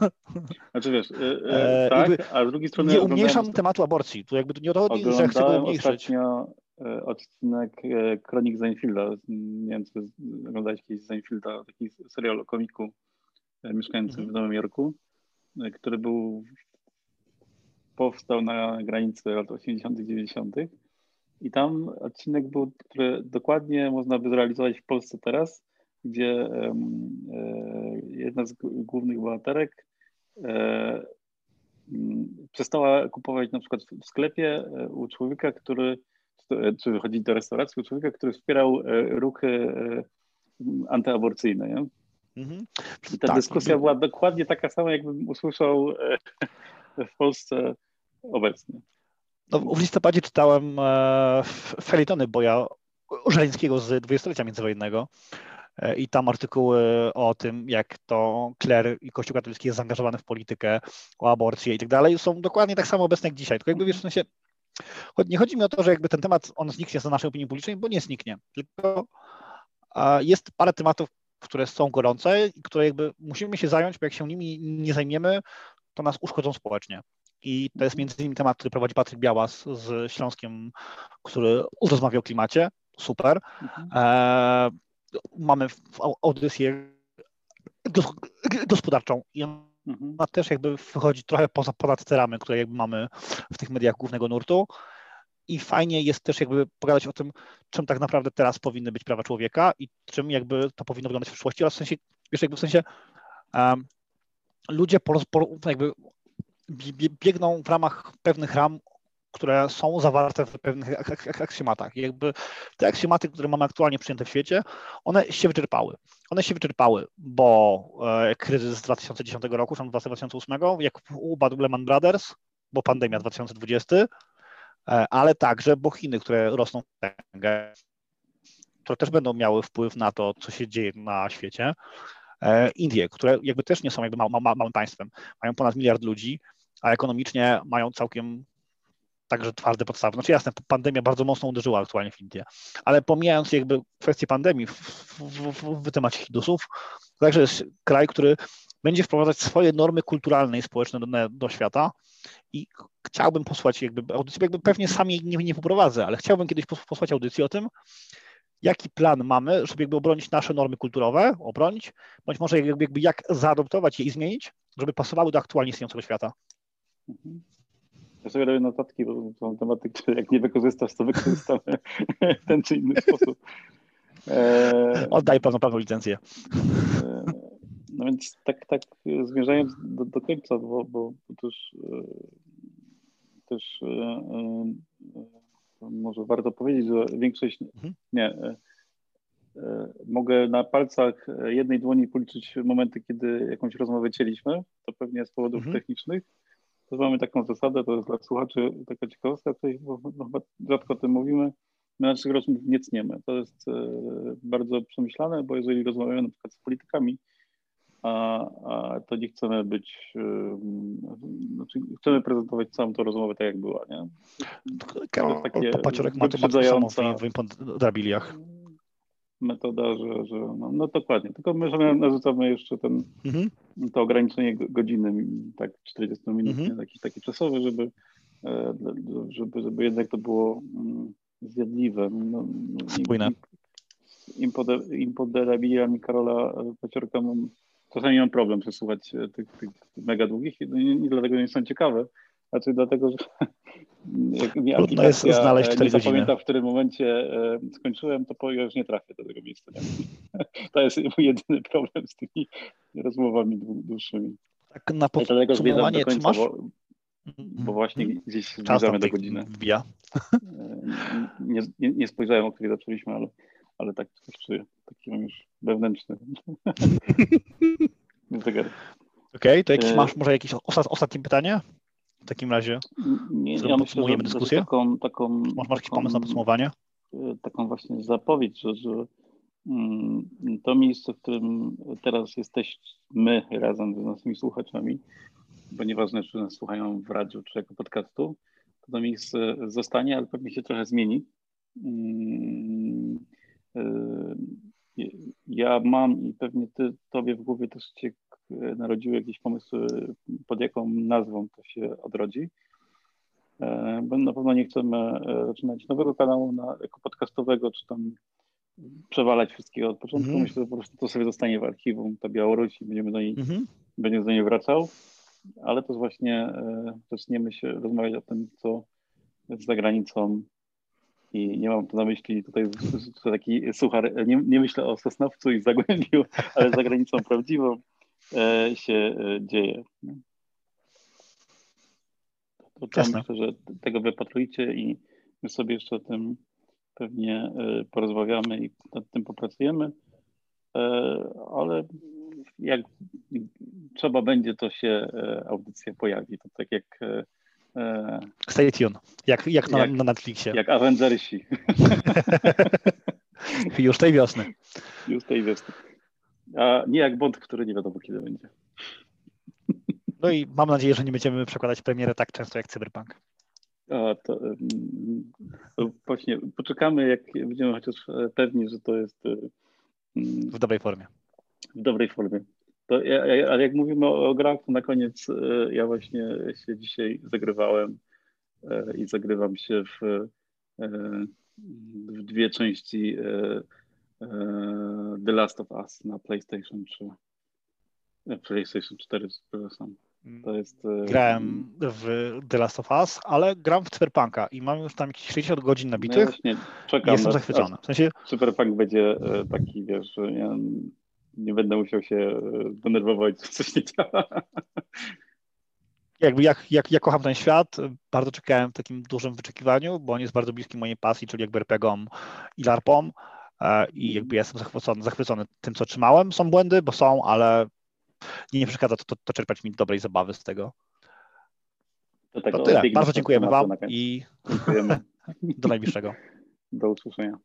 Znaczy wiesz, yy, tak, a z drugiej strony... Nie umniejszam tematu aborcji, tu jakby nie o to chodzi, że chcę go umniejszyć. e, odcinek Kronik Zainfielda, nie wiem, czy oglądałeś kiedyś Zainfielda, taki serial o komiku mieszkającym mhm. w Nowym Jorku, który był powstał na granicy lat 80 90 i tam odcinek był, który dokładnie można by zrealizować w Polsce teraz, gdzie e, jedna z głównych bohaterek e, przestała kupować na przykład w sklepie e, u człowieka, który, czy wychodzić do restauracji u człowieka, który wspierał ruchy antyaborcyjne. Nie? Mhm. I ta tak, dyskusja była dokładnie taka sama, jakbym usłyszał w Polsce obecnie. No, w listopadzie czytałem felietony Boja Żeleńskiego z dwudziestolecia międzywojennego, E, i tam artykuły o tym, jak to kler i Kościół katolicki jest zaangażowany w politykę, o aborcję i tak dalej, są dokładnie tak samo obecne jak dzisiaj. Tylko jakby wiesz, w sensie, nie chodzi mi o to, że jakby ten temat, on zniknie z naszej opinii publicznej, bo nie zniknie, tylko jest parę tematów, które są gorące i które jakby musimy się zająć, bo jak się nimi nie zajmiemy, to nas uszkodzą społecznie. I to jest między innymi temat, który prowadzi Patryk Białas z Śląskiem, który rozmawia o klimacie. Super. Mhm. E, mamy audycję gospodarczą i ona mhm. też jakby wychodzi trochę poza, ponad te ramy, które jakby mamy w tych mediach głównego nurtu i fajnie jest też jakby pogadać o tym, czym tak naprawdę teraz powinny być prawa człowieka i czym jakby to powinno wyglądać w przyszłości oraz w sensie, wiesz, jakby w sensie um, ludzie po, po, jakby biegną w ramach pewnych ram które są zawarte w pewnych aksjomatach. I jakby te aksjomaty, które mamy aktualnie przyjęte w świecie, one się wyczerpały. One się wyczerpały, bo e, kryzys z 2010 roku, czy 2008, jak upadł Lehman Brothers, bo pandemia 2020, e, ale także, bo Chiny, które rosną w które też będą miały wpływ na to, co się dzieje na świecie. Indie, które jakby też nie są jakby małym państwem, mają ponad miliard ludzi, a ekonomicznie mają całkiem także twarde podstawy. Znaczy jasne, pandemia bardzo mocno uderzyła aktualnie w Indie, ale pomijając jakby kwestię pandemii w, w, w, w temacie hidusów, to także jest kraj, który będzie wprowadzać swoje normy kulturalne i społeczne do, do świata i chciałbym posłać jakby audycję, jakby pewnie sami nie, nie poprowadzę, ale chciałbym kiedyś posłać audycję o tym, jaki plan mamy, żeby jakby obronić nasze normy kulturowe, obronić, bądź może jakby, jakby jak zaadoptować je i zmienić, żeby pasowały do aktualnie istniejącego świata. Mhm. Ja sobie robię notatki, bo są tematy, które jak nie wykorzystasz, to wykorzystamy w ten czy inny sposób. E... Oddaj pełnoprawną licencję. E... No więc tak, tak zmierzając do, do końca, bo, bo też, e, też e, e, może warto powiedzieć, że większość, mhm. nie, mogę na palcach jednej dłoni policzyć momenty, kiedy jakąś rozmowę cieliśmy, to pewnie z powodów mhm. technicznych, to mamy taką zasadę, to jest dla słuchaczy taka ciekawostka, bo no, chyba rzadko o tym mówimy, my naszych rozmów nie cniemy. To jest bardzo przemyślane, bo jeżeli rozmawiamy na przykład z politykami, a, a to nie chcemy być, e, znaczy chcemy prezentować całą tą rozmowę tak, jak była, nie? To takie Paciorek ma to samo w imponderabiliach metoda, że, że no, no, dokładnie, tylko my że narzucamy jeszcze ten, mhm. to ograniczenie godziny, tak 40 minut, mhm. taki, taki czasowy, żeby, e, żeby, żeby jednak to było mm, zjadliwe. No, no Spójne. Impoderabiliami Karola Paciorka mam, czasami mam problem przesłuchać e, tych, tych mega długich, nie, nie dlatego nie są ciekawe, raczej dlatego, że mi Trudno jest znaleźć nie zapamiętam, w którym momencie e, skończyłem, to już nie trafię do tego miejsca. To jest mój jedyny problem z tymi rozmowami dłuższymi. Tak na podsumowanie, czy masz? Bo, bo właśnie mm. gdzieś zbliżamy do godziny. Wbija. E, nie, nie, nie, spojrzałem, o której zaczęliśmy, ale, ale tak coś czuję. Taki mam już wewnętrzny zegar. Okej, okay, to jakieś, e, masz może jakieś ostatnie pytanie? w takim razie? Nie, ja myślę, że, dyskusję? taką, taką, masz, masz jakiś pomysł na podsumowanie? Y, taką właśnie zapowiedź, że, że mm, to miejsce, w którym teraz jesteśmy razem z naszymi słuchaczami, bo nieważne, czy nas słuchają w radiu, czy jako podcastu, to to miejsce zostanie, ale pewnie się trochę zmieni. Mm, y, ja mam i pewnie ty, tobie w głowie też cię narodziły jakieś pomysły, pod jaką nazwą to się odrodzi. E, bo na pewno nie chcemy zaczynać nowego kanału na, jako podcastowego, czy tam przewalać wszystkiego od początku. Mm. Myślę, że po prostu to sobie zostanie w archiwum, ta Białoruś i będziemy do niej, mm będziemy do niej wracał. Ale też właśnie zaczniemy się rozmawiać o tym, co jest za granicą i nie mam tu na myśli tutaj taki suchar, nie, nie myślę o Sosnowcu i Zagłębiu, ale za granicą prawdziwą, E, się e, dzieje. To, to myślę, że tego wypatrujcie i my sobie jeszcze o tym pewnie e, porozmawiamy i nad tym popracujemy, ale jak trzeba będzie, to się audycja pojawi. To tak jak Stay tuned. Jak, jak, na, jak, na Netflixie. Jak Avengersi. Już tej wiosny. Już tej wiosny. A nie jak Bond, który nie wiadomo kiedy będzie. No i mam nadzieję, że nie będziemy przekładać premiery tak często jak Cyberpunk. A, to, to właśnie poczekamy, jak będziemy chociaż pewni, że to jest w dobrej formie. W dobrej formie. To ja, ale jak mówimy o, o grach, to na koniec e, ja właśnie się dzisiaj zagrywałem e, i zagrywam się w, e, w dwie części E, The Last of Us na PlayStation 3. E, PlayStation 4, przepraszam. Mm. To jest, e, Grałem w The Last of Us, ale gram w Cyberpunka i mam już tam jakieś 60 godzin nabitych. No ja właśnie czekam. Jestem zachwycony. W sensie... Cyberpunk będzie taki, wiesz, że ja nie będę musiał się denerwować, że coś nie działa. Jakby jak, jak, ja kocham ten świat, bardzo czekałem w takim dużym wyczekiwaniu, bo on jest bardzo bliski mojej pasji, czyli jakby RPGom i LARPom. E, i jakby jestem zachwycony, zachwycony tym, co trzymałem. Są błędy, bo są, ale nie, nie przeszkadza to, to, to czerpać mi dobrej zabawy z tego. To, tego to tyle. Bardzo dziękujemy Wam i do najbliższego. Do usłyszenia.